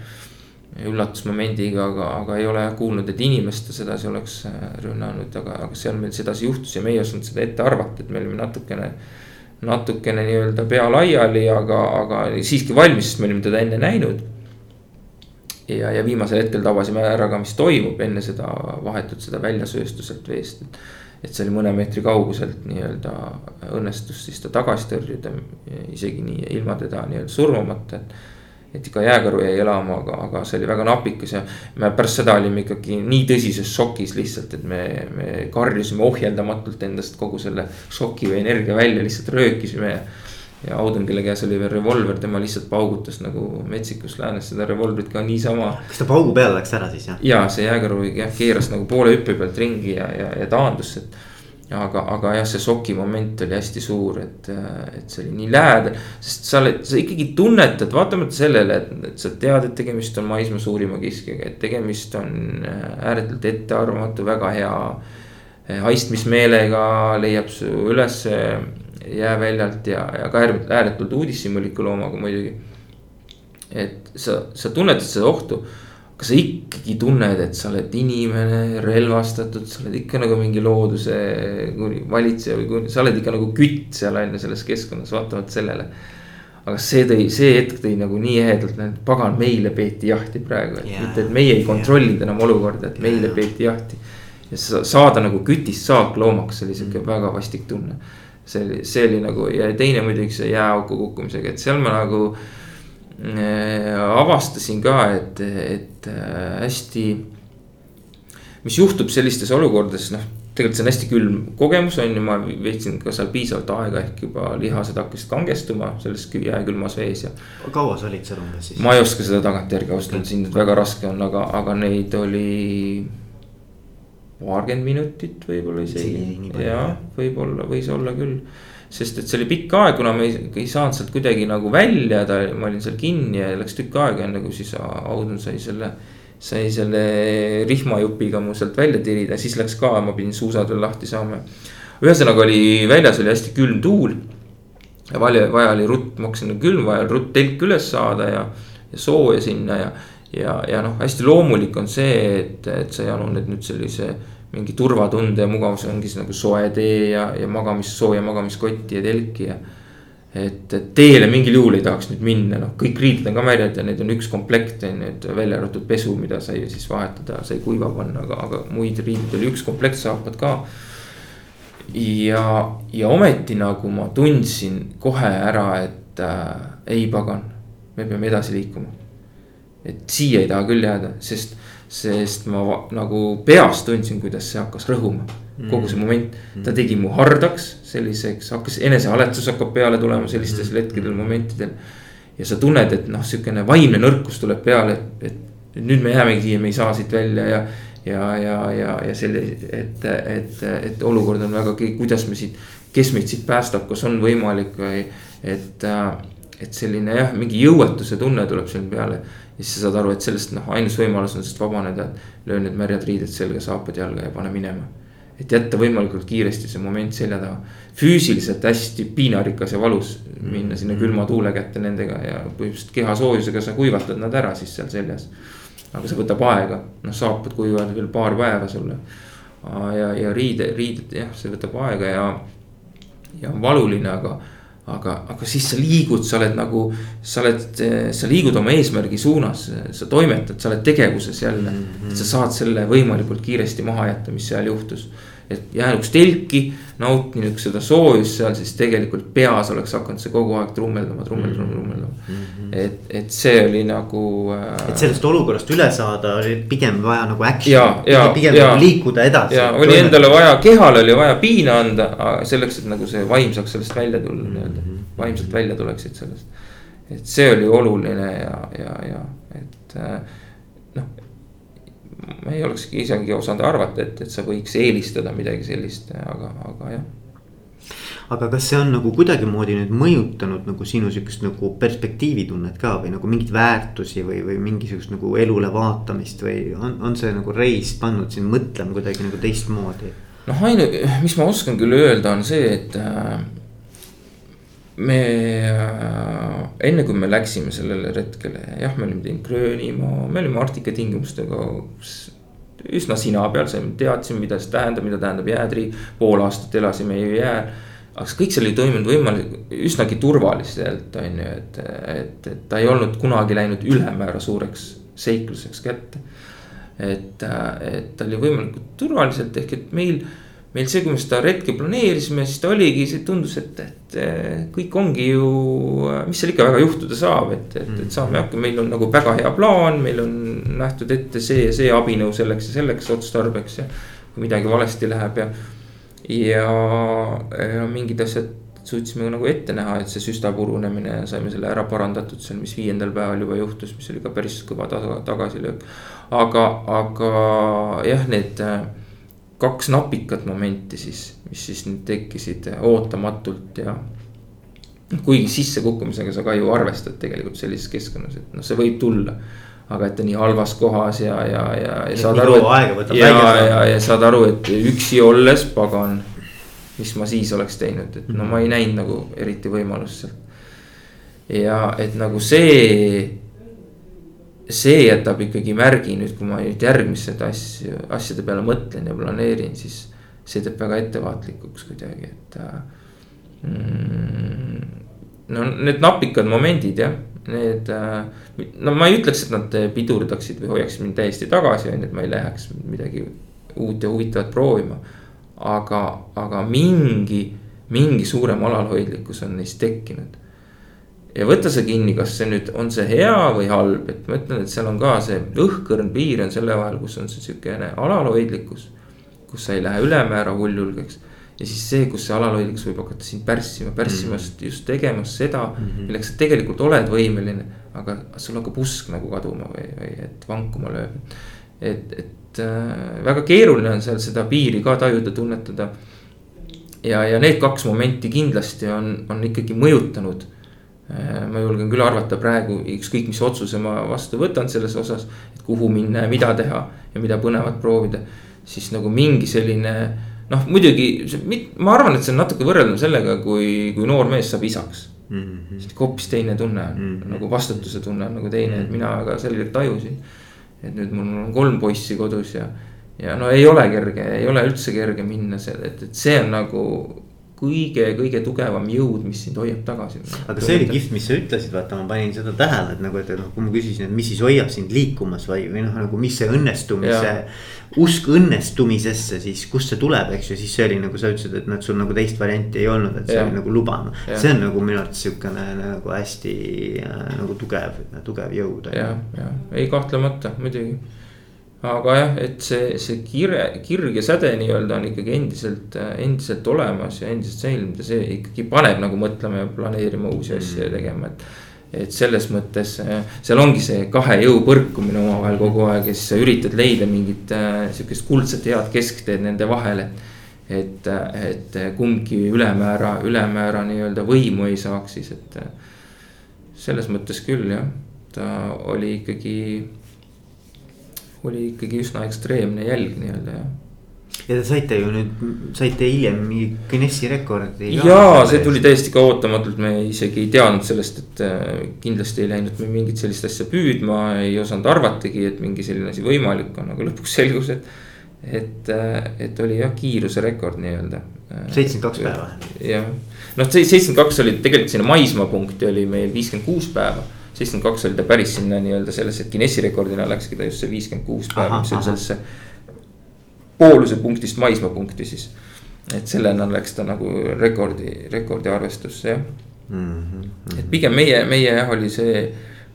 üllatusmomendiga, aga, aga ei ole kuulnud, et inimest ta sedasi oleks rünnanud, aga, aga seal meil sedasi juhtus ja me ei osanud seda ette arvata, et me olime natukene. natukene nii-öelda pea laiali, aga, aga siiski valmis, sest me olime teda enne näinud. ja, ja viimasel hetkel tabasime ära ka, mis toimub enne seda vahetut seda väljasööstuselt veest, et et see oli mõne meetri kauguselt nii-öelda õnnestus siis ta tagasi tõrjuda, isegi nii ilma teda nii-öelda surmamata, et. Et ikka jääkaru jäi elama, aga, aga see oli väga napikas ja me pärast seda olime ikkagi nii tõsises šokis lihtsalt, et me, me karjusime ohjeldamatult endast kogu selle šoki või energia välja, lihtsalt röökisime ja ja Audun, kelle käes oli veel revolver, tema lihtsalt paugutas nagu metsikus läänes seda revolvrit ka niisama. kas ta paugu peale läks ära siis jah? ja see jääkaru jah keeras nagu poole hüppe pealt ringi ja, ja, ja taandus, et. Aga, aga jah, see šoki moment oli hästi suur, et, et see oli nii lähedal, sest sa oled, sa ikkagi tunnetad, vaatamata sellele, et, sa tead, et tegemist on maismaa suurima kiskjaga, et tegemist on ääretult ettearvamatu, väga hea haistmismeelega leiab su ülesse jääväljalt ja, ja ka ääretult uudishimuliku loomaga muidugi. et sa, sa tunnetad seda ohtu, aga sa ikkagi tunned, et sa oled inimene, relvastatud, sa oled ikka nagu mingi looduse valitseja või kuni, sa oled ikka nagu kütt seal on ju selles keskkonnas, vaatamata sellele aga see tõi, see hetk tõi nagu nii ehedalt, et pagan, meile peeti jahti praegu, et yeah, mitte, et meie ei kontrollinud yeah. enam olukorda, et meile yeah. peeti jahti. ja saada nagu kütist saakloomaks, see oli sihuke mm. väga vastik tunne see oli, see oli nagu ja teine muidugi see jääauku kukkumisega, et seal ma nagu avastasin ka, et, et äh, hästi. mis juhtub sellistes olukordades, noh, tegelikult see on hästi külm kogemus on ju, ma veetsin ka seal piisavalt aega, ehk juba lihased hakkasid kangestuma selles jääkülmas vees ja. kaua sa olid seal umbes siis? ma ei oska seda tagantjärgi ausalt öelda, siin väga raske on, aga, aga neid oli paarkümmend minutit võib-olla isegi. jah, võib-olla, võis olla küll. Sest et see oli pikk aeg, kuna me ei, ei saanud sealt kuidagi nagu välja, ta, ma olin seal kinni ja läks tükk aega, enne kui siis Audun sai selle. sai selle rihmajupiga mu sealt välja tirida, siis läks ka, ma pidin suusad veel lahti saama. ühesõnaga oli väljas oli hästi külm tuul. ja vaja, vaja oli rutt, ma hakkasin külm, vaja oli rutt telk üles saada ja, ja sooja sinna ja ja, ja noh, hästi loomulik on see, et, et sa jaluned nüüd sellise mingi turvatunde ja mugavus ongi see nagu soe tee ja, ja magamis, sooja magamiskotti ja telki ja. et, et teele mingil juhul ei tahaks nüüd minna, noh, kõik riided on ka märjad ja neid on üks komplekt on ju, et välja arvatud pesu, mida sai siis vahetada, sai kuiva panna, aga, aga muid riideid oli üks komplekt, saapad ka. ja, ja ometi nagu ma tundsin kohe ära, et äh, ei pagan, me peame edasi liikuma et siia ei taha küll jääda, sest, sest ma nagu peas tundsin, kuidas see hakkas rõhuma. kogu see mm. moment, ta mm. tegi mu hardaks selliseks, hakkas enesehaletsus hakkab peale tulema sellistel mm. hetkedel, momentidel. ja sa tunned, et noh, sihukene vaimne nõrkus tuleb peale, et, et nüüd me jäämegi siia, me ei saa siit välja ja. ja, ja, ja, ja selle, et, et, et olukord on väga, kuidas me siit, kes meid siit päästab, kas on võimalik või et et selline jah, mingi jõuetuse tunne tuleb siin peale ja siis sa saad aru, et sellest noh, ainus võimalus on sellest vabaneda, et löö need märjad riided selga, saapad jalga ja pane minema. et jätta võimalikult kiiresti see moment selja taha. füüsiliselt hästi piinarikas ja valus minna sinna külma tuule kätte nendega ja põhimõtteliselt keha soojusega sa kuivatad nad ära siis seal seljas. aga see võtab aega, noh saapad kuivavad veel paar päeva sulle. ja, ja riide, riided jah, see võtab aega ja, ja on valuline, aga aga, aga siis sa liigud, sa oled nagu, sa oled, sa liigud oma eesmärgi suunas, sa toimetad, sa oled tegevuses jälle mm. -hmm. et sa saad selle võimalikult kiiresti maha jätta, mis seal juhtus. Et jäänuks telki, nautinud seda soojust seal, siis tegelikult peas oleks hakanud see kogu aeg trummeldama, trummeldama, trummeldama mm. -hmm. et, et see oli nagu äh.... et sellest olukorrast üle saada oli pigem vaja nagu action, pigem ja, nagu liikuda edasi. ja oli endale vaja, kehale oli vaja piina anda selleks, et nagu see vaim saaks sellest välja tulla mm -hmm. nii-öelda vaimselt välja tuleksid sellest. et see oli oluline ja, ja, ja et äh. Ma ei olekski isegi osanud arvata, et, et sa võiks eelistada midagi sellist, aga, aga jah aga kas see on nagu kuidagimoodi nüüd mõjutanud nagu sinu sihukest nagu perspektiivitunnet ka või nagu mingeid väärtusi või, või mingisugust nagu elule vaatamist või on, on see nagu reis pannud sind mõtlema kuidagi nagu teistmoodi? noh, ainu-, mis ma oskan küll öelda, on see, et äh, me enne kui me läksime sellele retkele, jah, me olime teinud Gröönimaa, me olime Arktika tingimustega üsna sina peal, teadsime, mida see tähendab, mida tähendab jäätrii, pool aastat elasime ju jääl aga see kõik seal ei toimunud võimalik, üsnagi turvaliselt, on ju, et, et, et ta ei olnud kunagi läinud ülemäära suureks seikluseks kätte. et, et ta oli võimalikult turvaliselt, ehk et meil meil see, kui me seda retke planeerisime, siis ta oligi, see tundus, et, et kõik ongi ju, mis seal ikka väga juhtuda saab, et, et, et saame hakkama, meil on nagu väga hea plaan, meil on nähtud ette see ja see abinõu selleks ja selleks otstarbeks ja. kui midagi valesti läheb ja, ja, ja mingid asjad suutsime nagu ette näha, et see süsta purunemine, saime selle ära parandatud seal, mis viiendal päeval juba juhtus, mis oli ka päris kõva tagasilöök. aga, aga jah, need kaks napikat momenti siis, mis siis nüüd tekkisid ootamatult ja. kuigi sissekukkumisega sa ka ju arvestad tegelikult sellises keskkonnas, et noh, see võib tulla. aga et ta nii halvas kohas ja, ja, ja, ja saad aru, et ja, ja, ja saad aru, et üksi olles pagan. mis ma siis oleks teinud, et no ma ei näinud nagu eriti võimalust seal. ja et nagu see see jätab ikkagi märgi nüüd, kui ma nüüd järgmiste asju, asjade peale mõtlen ja planeerin, siis see teeb väga ettevaatlikuks kuidagi, et mm,. no need napikad momendid jah, need, no ma ei ütleks, et nad pidurdaksid või hoiaksid mind täiesti tagasi, on ju, et ma ei läheks midagi uut ja huvitavat proovima. aga, aga mingi, mingi suurem alalhoidlikkus on neis tekkinud ja võtta see kinni, kas see nüüd on see hea või halb, et ma ütlen, et seal on ka see õhkõrn piir on selle vahel, kus on see sihukene alalhoidlikkus. kus sa ei lähe ülemäära hulljulgeks ja siis see, kus see alalhoidlikkus võib hakata sind pärssima, pärssimast mm. just tegemas seda mm, -hmm. milleks sa tegelikult oled võimeline. aga sul hakkab usk nagu kaduma või, või et vankuma lööb. et, et äh, väga keeruline on seal seda piiri ka tajuda, tunnetada. ja, ja need kaks momenti kindlasti on, on ikkagi mõjutanud ma julgen küll arvata praegu, ükskõik mis otsuse ma vastu võtan selles osas, et kuhu minna ja mida teha ja mida põnevat proovida. siis nagu mingi selline noh, muidugi ma arvan, et see on natuke võrreldav sellega, kui, kui noor mees saab isaks mm. -hmm. siis hoopis teine tunne on mm, -hmm. nagu vastutuse tunne on nagu teine, et mina väga selgelt tajusin. et nüüd mul on kolm poissi kodus ja, ja no ei ole kerge, ei ole üldse kerge minna seal, et, et see on nagu kõige-kõige tugevam jõud, mis sind hoiab tagasi. aga see oli kihvt, mis sa ütlesid, vaata, ma panin seda tähele, et nagu, et noh, kui ma küsisin, et mis siis hoiab sind liikumas või, või noh, nagu mis see õnnestumise. usk õnnestumisesse siis, kust see tuleb, eks ju, siis see oli nagu sa ütlesid, et noh, et sul nagu teist varianti ei olnud, et see ja. oli nagu lubama. see on nagu minu arvates sihukene nagu hästi äh, nagu tugev, tugev jõud. ja, ja ei kahtlemata muidugi aga jah, et see, see kire, kirg ja säde nii-öelda on ikkagi endiselt, endiselt olemas ja endiselt säilinud ja see ikkagi paneb nagu mõtlema ja planeerima uusi asju ja mm. tegema, et. et selles mõttes seal ongi see kahe jõu põrkumine omavahel kogu aeg ja siis sa üritad leida mingit äh, sihukest kuldset head keskteed nende vahel, et. et, et kumbki ülemäära, ülemäära nii-öelda võimu ei saaks siis, et. selles mõttes küll jah, ta oli ikkagi oli ikkagi üsna ekstreemne jälg nii-öelda jah ja te saite ju nüüd, saite hiljem mingi Guinessi rekordi. jaa, see tuli täiesti ka ootamatult, me isegi ei teadnud sellest, et äh, kindlasti ei läinud me mingit sellist asja püüdma, ei osanud arvatagi, et mingi selline asi võimalik on, aga lõpuks selgus, et. et, äh, et oli jah, kiiruserekord nii-öelda. Äh, seitsekümmend kaks päeva. jah, noh, see seitsekümmend kaks oli tegelikult sinna maismaapunkti oli meil viiskümmend kuus päeva seitsekümmend kaks oli ta päris sinna nii-öelda sellesse, et Guinessi rekordina läkski ta just see viiskümmend kuus päeva, mis oli sellesse. pooluse punktist maismaa punkti siis. et sellena läks ta nagu rekordi, rekordi arvestusse jah mm. -hmm. et pigem meie, meie jah, oli see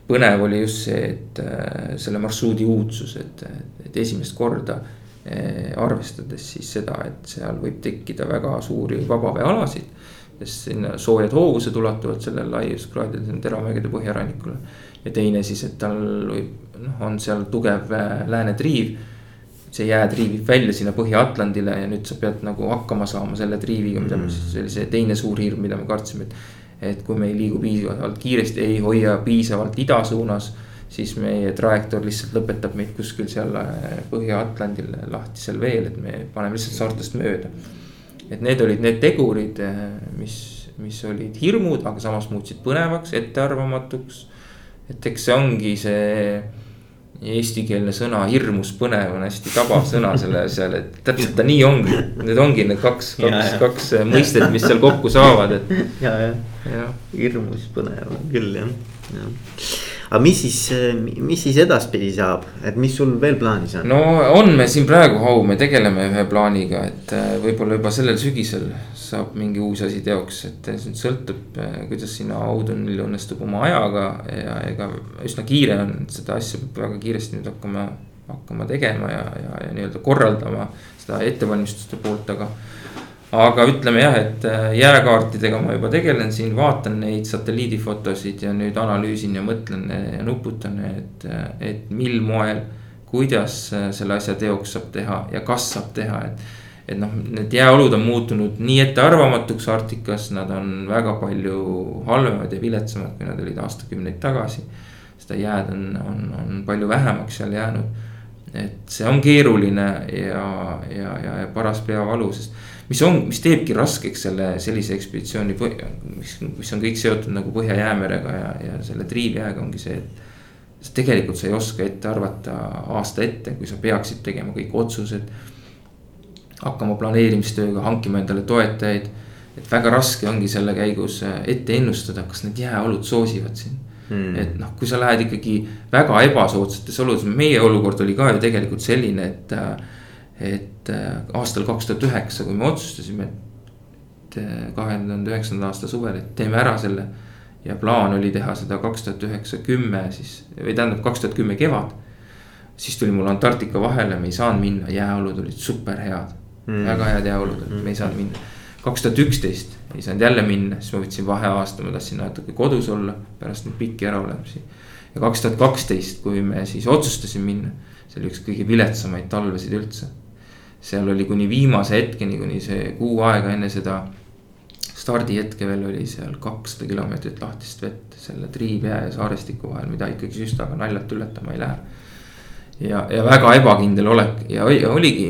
põnev oli just see, et äh, selle marsruudi uudsus, et, et esimest korda äh, arvestades siis seda, et seal võib tekkida väga suuri vabaveealasid sest sinna soojad hoovused ulatuvad sellel laiuskraadil teramägede põhjarannikule. ja teine siis, et tal võib, noh, on seal tugev äh, läänetriiv. see jää triivib välja sinna Põhja-Atlandile ja nüüd sa pead nagu hakkama saama selle triiviga, mida me mm. siis, see oli see teine suur hirm, mida me kartsime, et. et kui me ei liigu piisavalt kiiresti, ei hoia piisavalt ida suunas siis meie trajektoor lihtsalt lõpetab meid kuskil seal äh, Põhja-Atlandil lahtisel veel, et me paneme lihtsalt saartest mööda et need olid need tegurid, eh, mis, mis olid hirmud, aga samas muutsid põnevaks, ettearvamatuks. et eks see ongi see eestikeelne sõna hirmus põnev on hästi tabav sõna selle seal, et täpselt ta nii ongi. Need ongi need kaks, kaks, kaks mõistet, mis seal kokku saavad, et. ja, ja, ja hirmus põnev on küll jah, jah aga mis siis, mis siis edaspidi saab, et mis sul veel plaanis on? no on me siin praegu, Hau, me tegeleme ühe plaaniga, et äh, võib-olla juba sellel sügisel saab mingi uus asi teoks, et see nüüd sõltub, kuidas sinna Audunil õnnestub oma ajaga ja ega üsna kiire on, seda asja peab väga kiiresti nüüd hakkama, hakkama tegema ja, ja, ja nii-öelda korraldama seda ettevalmistuste poolt, aga aga ütleme jah, et äh, jääkaartidega ma juba tegelen siin, vaatan neid satelliidifotosid ja nüüd analüüsin ja mõtlen ja nuputan, et, et mil moel. kuidas äh, selle asja teoks saab teha ja kas saab teha, et. et noh, need jääolud on muutunud nii ettearvamatuks Arktikas, nad on väga palju halvemad ja viletsamad, kui nad olid aastakümneid tagasi. seda jääd on, on, on palju vähemaks seal jäänud. et see on keeruline ja, ja, ja, ja paras peavalu, sest mis on, mis teebki raskeks selle sellise ekspeditsiooni, mis, mis on kõik seotud nagu Põhja-Jäämerega ja, ja selle triivjääga ongi see, et. tegelikult sa ei oska ette arvata aasta ette, kui sa peaksid tegema kõik otsused. hakkama planeerimistööga, hankima endale toetajaid. et väga raske ongi selle käigus ette ennustada, kas need jääolud soosivad sind Hmm. et noh, kui sa lähed ikkagi väga ebasoodsates oludes, meie olukord oli ka ju tegelikult selline, et äh, et äh, aastal kaks tuhat üheksa, kui me otsustasime, et äh, kahe tuhande üheksanda aasta suvel, et teeme ära selle. ja plaan oli teha seda kaks tuhat üheksa, kümme siis või tähendab kaks tuhat kümme kevad. siis tuli mul Antarktika vahele, me ei saanud minna, jääolud olid super head mm., väga head jääolud olid, me ei saanud minna. kaks tuhat üksteist ei saanud jälle minna, siis ma võtsin vaheaasta, ma tahtsin natuke kodus olla pärast neid pikki äraolemisi. ja kaks tuhat kaksteist, kui me siis otsustasime minna, see oli üks kõige viletsamaid talvesid üldse seal oli kuni viimase hetkeni, kuni see kuu aega enne seda stardihetke veel oli seal kakssada kilomeetrit lahtist vett selle Triivjää ja Saarestiku vahel, mida ikkagi süstaga naljalt ületama ei lähe. ja, ja väga ebakindel olek ja, ja oligi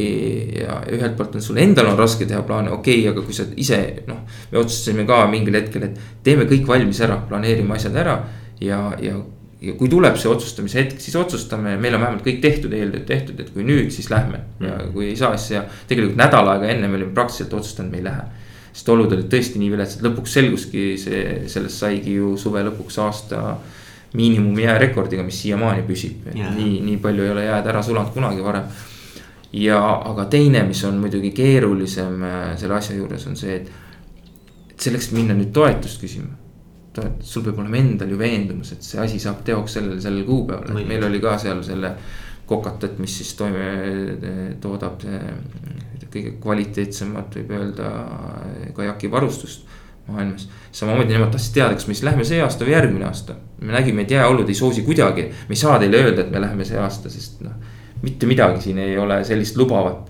ja ühelt poolt on sul endal on raske teha plaane, okei okay,, aga kui sa ise noh. me otsustasime ka mingil hetkel, et teeme kõik valmis ära, planeerime asjad ära ja, ja ja kui tuleb see otsustamise hetk, siis otsustame, meil on vähemalt kõik tehtud, eeltööd tehtud, et kui nüüd, siis lähme. ja mm. kui ei saa, siis ja tegelikult nädal aega enne me olime praktiliselt otsustanud, me ei lähe. sest olud olid tõesti nii viletsad, lõpuks selguski see, sellest saigi ju suve lõpuks aasta miinimumi jäärekordiga, mis siiamaani püsib yeah., nii, nii palju ei ole jääd ära sulanud kunagi varem. ja, aga teine, mis on muidugi keerulisem äh, selle asja juures on see, et, et selleks minna nüüd toetust küsima et sul peab olema endal ju veendumus, et see asi saab teoks sellel, sellel kuupäeval, et meil oli ka seal selle. kokatat, mis siis toime, toodab kõige kvaliteetsemat, võib öelda kajaki varustust maailmas. samamoodi nemad tahtsid teada, kas me siis lähme see aasta või järgmine aasta. me nägime, et jääolud ei soosi kuidagi, me ei saa teile öelda, et me läheme see aasta, sest noh. mitte midagi siin ei ole sellist lubavat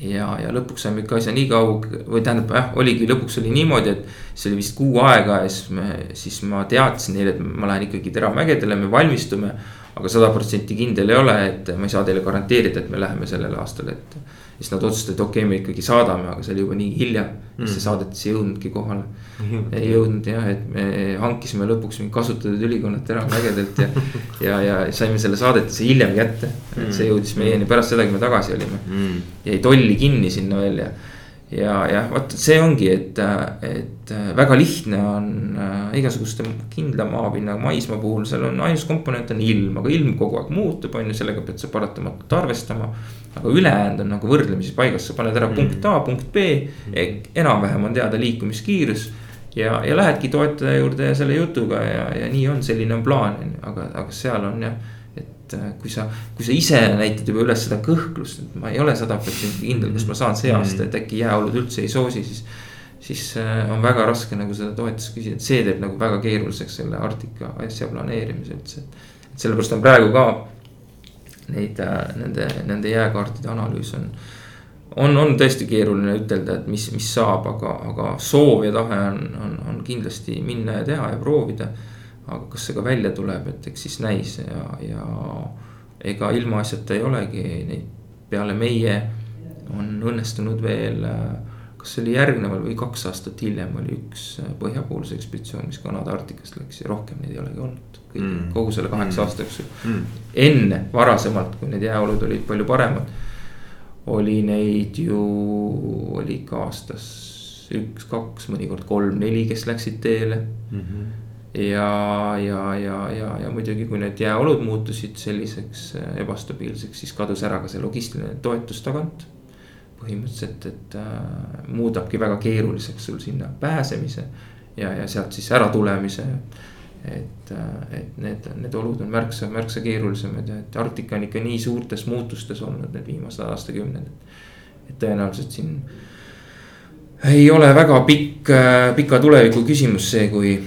ja, ja lõpuks saime ikka asja nii kaug- või tähendab jah, oligi lõpuks oli niimoodi, et. see oli vist kuu aega ja siis me, siis ma teatasin neile, et ma lähen ikkagi Teramägedele, me valmistume. aga sada protsenti kindel ei ole, et ma ei saa teile garanteerida, et me läheme sellel aastal, et siis nad otsustasid, et okei okay,, me ikkagi saadame, aga see oli juba nii hilja mm.. see saadetis ei jõudnudki kohale. ei jõudnud jah, et me hankisime lõpuks mingi kasutatud ülikonnad teramägedelt ja ja, ja saime selle saadetise hiljem kätte. et see mm. jõudis meieni pärast seda, kui me tagasi olime mm.. jäi tolli kinni sinna veel ja ja jah, vot see ongi, et, et väga lihtne on äh, igasuguste kindla maapinnaga maismaa puhul, seal on ainus komponent on ilm, aga ilm kogu aeg muutub, on ju, sellega pead sa paratamatult arvestama. Aga ülejäänud on nagu võrdlemisi paigas, sa paned ära mm. punkt A, punkt B ehk enam-vähem on teada liikumiskiirus. ja, ja lähedki toetaja juurde selle jutuga ja, ja nii on, selline on plaan, on ju, aga, aga seal on jah et äh, kui sa, kui sa ise näitad juba üles seda kõhklust, et ma ei ole sada protsenti kindel, kas ma saan see mm. aasta, et äkki jääolud üldse ei soosi, siis. siis äh, on väga raske nagu seda toetust küsida, et see teeb nagu väga keeruliseks selle Arktika asja planeerimise üldse. et sellepärast on praegu ka neid, äh, nende, nende jääkaartide analüüs on on, on tõesti keeruline ütelda, et mis, mis saab, aga, aga soov ja tahe on, on, on kindlasti minna ja teha ja proovida. Aga kas see ka välja tuleb, et eks siis näis ja, ja ega ilmaasjata ei olegi neid peale meie on õnnestunud veel äh, kas see oli järgneval või kaks aastat hiljem oli üks äh, põhjapoolse ekspeditsioon, mis Kanada Arktikast läks ja rohkem neid ei olegi olnud. Mm. kogu selle kaheksa mm. aasta jooksul mm., enne varasemalt, kui need jääolud olid palju paremad. oli neid ju, oli ikka aastas üks, kaks, mõnikord kolm-neli, kes läksid teele mm. -hmm ja, ja, ja, ja, ja muidugi, kui need jääolud muutusid selliseks äh, ebastabiilseks, siis kadus ära ka see logistiline toetus tagant. Põhimõtteliselt, et äh, muudabki väga keeruliseks sul sinna pääsemise ja, ja sealt siis ära tulemise. et, äh, et need, need olud on märksa, märksa keerulisemad ja et Arktika on ikka nii suurtes muutustes olnud need viimased aastakümned. et tõenäoliselt siin ei ole väga pikk, äh, pika tuleviku küsimus see, kui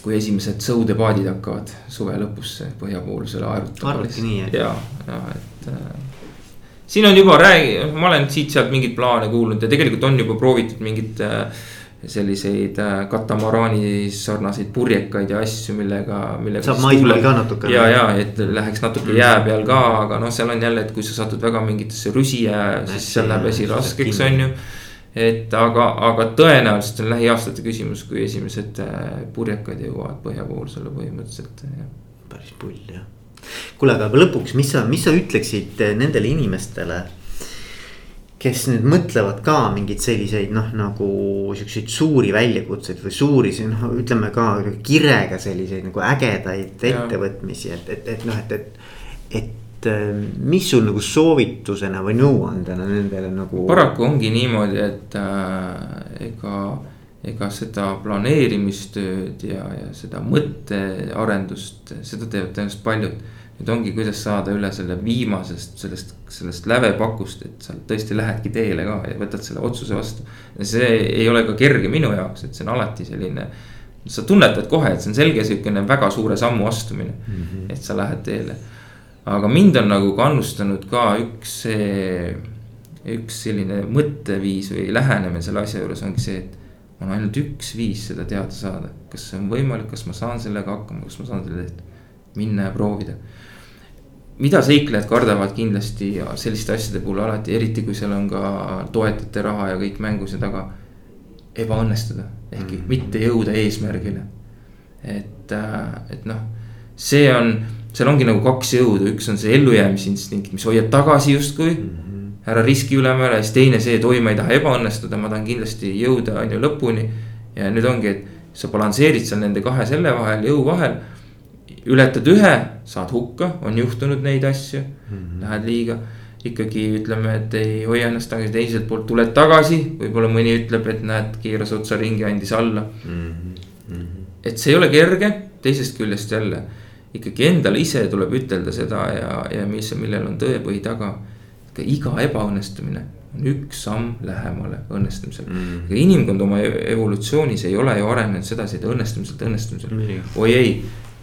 kui esimesed sõudepaadid hakkavad suve lõpus põhjapoolsele aerutama. arvati nii, et. ja, ja et äh, siin on juba räägi-, ma olen siit-sealt mingeid plaane kuulnud ja tegelikult on juba proovitud mingit äh, selliseid äh, katamaraani sarnaseid purjekaid ja asju, millega, millega. saab maismaal ka natuke. ja, ja et läheks natuke mm. jää peal ka, aga noh, seal on jälle, et kui sa satud väga mingitesse rüsijää, siis seal läheb asi raskeks, on ju et aga, aga tõenäoliselt on lähiaastate küsimus, kui esimesed äh, purjekad jõuavad põhjapoolsele põhimõtteliselt. päris pull jah. Kuule, aga lõpuks, mis sa, mis sa ütleksid äh, nendele inimestele? kes nüüd mõtlevad ka mingeid selliseid noh, nagu siukseid suuri väljakutseid või suuri, noh, ütleme ka kirega selliseid nagu ägedaid ettevõtmisi, et, et, et noh, et, et. et äh, mis sul nagu soovitusena või nõuandena nendele nagu. paraku ongi niimoodi, et äh, ega, ega seda planeerimistööd ja, ja seda mõttearendust, seda teevad tõenäoliselt paljud. nüüd ongi, kuidas saada üle selle viimasest, sellest, sellest lävepakust, et sa tõesti lähedki teele ka ja võtad selle otsuse vastu. see ei ole ka kerge minu jaoks, et see on alati selline sa tunnetad kohe, et see on selge sihukene väga suure sammu astumine mm, -hmm. et sa lähed teele aga mind on nagu kannustanud ka üks see, üks selline mõtteviis või lähenemine selle asja juures ongi see, et. On ainult üks viis seda teada saada, kas see on võimalik, kas ma saan sellega hakkama, kas ma saan selle tehtud, minna ja proovida. mida seiklejad kardavad kindlasti ja selliste asjade puhul alati, eriti kui seal on ka toetajate raha ja kõik mängus ja taga. ebaõnnestuda, ehk mm mitte jõuda eesmärgile. et, äh, et noh, see on seal ongi nagu kaks jõudu, üks on see ellujäämisinstinkt, mis hoiab tagasi justkui mm. -hmm. Ära riski ülemäära ja siis teine see, et oi, ma ei taha ebaõnnestuda, ma tahan kindlasti jõuda on ju lõpuni. ja nüüd ongi, et sa balansseerid seal nende kahe selle vahel, jõu vahel. ületad ühe, saad hukka, on juhtunud neid asju mm, -hmm. lähed liiga ikkagi ütleme, et ei hoia ennast tagasi, teiselt poolt tuled tagasi, võib-olla mõni ütleb, et näed, keeras otsa ringi, andis alla mm. -hmm. et see ei ole kerge, teisest küljest jälle ikkagi endale ise tuleb ütelda seda ja, ja mis, millel on tõepõhi taga. Ka iga ebaõnnestumine on üks samm lähemale õnnestumisele mm.. aga inimkond oma evolutsioonis ei ole ju arenenud sedasi, et õnnestumiselt õnnestumisele mm., oi ei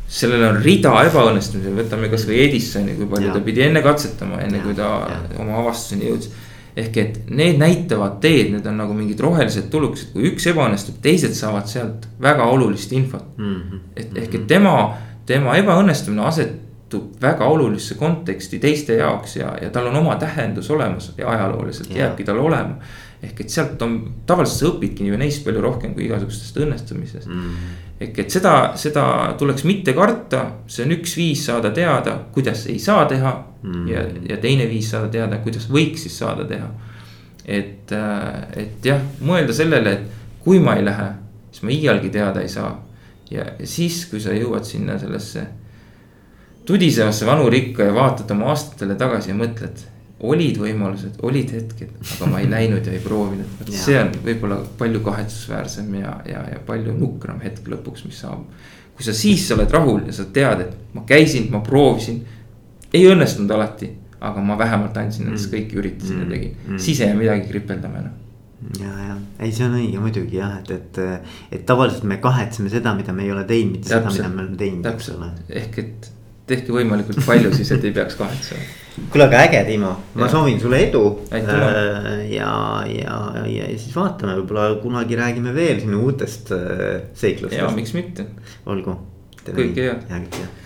sellel on rida ebaõnnestumisi, võtame kasvõi Edisoni, kui palju ja. ta pidi enne katsetama, enne ja, kui ta ja. oma avastuseni jõudis. ehk et need näitavad teed, need on nagu mingid rohelised tulukesed, kui üks ebaõnnestub, teised saavad sealt väga olulist infot mm. -hmm. et ehk, et tema tema ebaõnnestumine asetub väga olulisse konteksti teiste jaoks ja, ja tal on oma tähendus olemas ja ajalooliselt ja. jääbki tal olema. ehk et sealt on, tavaliselt sa õpidki ju neist palju rohkem kui igasugustest õnnestumisest mm.. ehk et seda, seda tuleks mitte karta, see on üks viis saada teada, kuidas ei saa teha mm.. ja, ja teine viis saada teada, kuidas võiks siis saada teha. et, et jah, mõelda sellele, et kui ma ei lähe, siis ma iialgi teada ei saa ja siis, kui sa jõuad sinna sellesse tudisevasse vanurikka ja vaatad oma aastatele tagasi ja mõtled. olid võimalused, olid hetked, aga ma ei läinud ja ei proovinud, vot see on võib-olla palju kahetsusväärsem ja, ja, ja palju nukram hetk lõpuks, mis saabub. kui sa siis oled rahul ja sa tead, et ma käisin, ma proovisin, ei õnnestunud alati, aga ma vähemalt andsin endast mm. kõik, üritasin mm. ja tegin, mm. siis ei jää midagi kripeldama enam ja, ja ei, see on õige muidugi jah, et, et, et tavaliselt me kahetseme seda, mida me ei ole teinud, mitte seda, mida me oleme teinud. täpselt, ehk et tehke võimalikult palju siis, et ei peaks kahetsema. kuule, aga äge, Timo, ma ja. soovin sulle edu. Äh, ja, ja, ja, siis vaatame, võib-olla kunagi räägime veel sinu uutest äh, seiklustest. ja miks mitte. olgu. kõike head. ja kõike head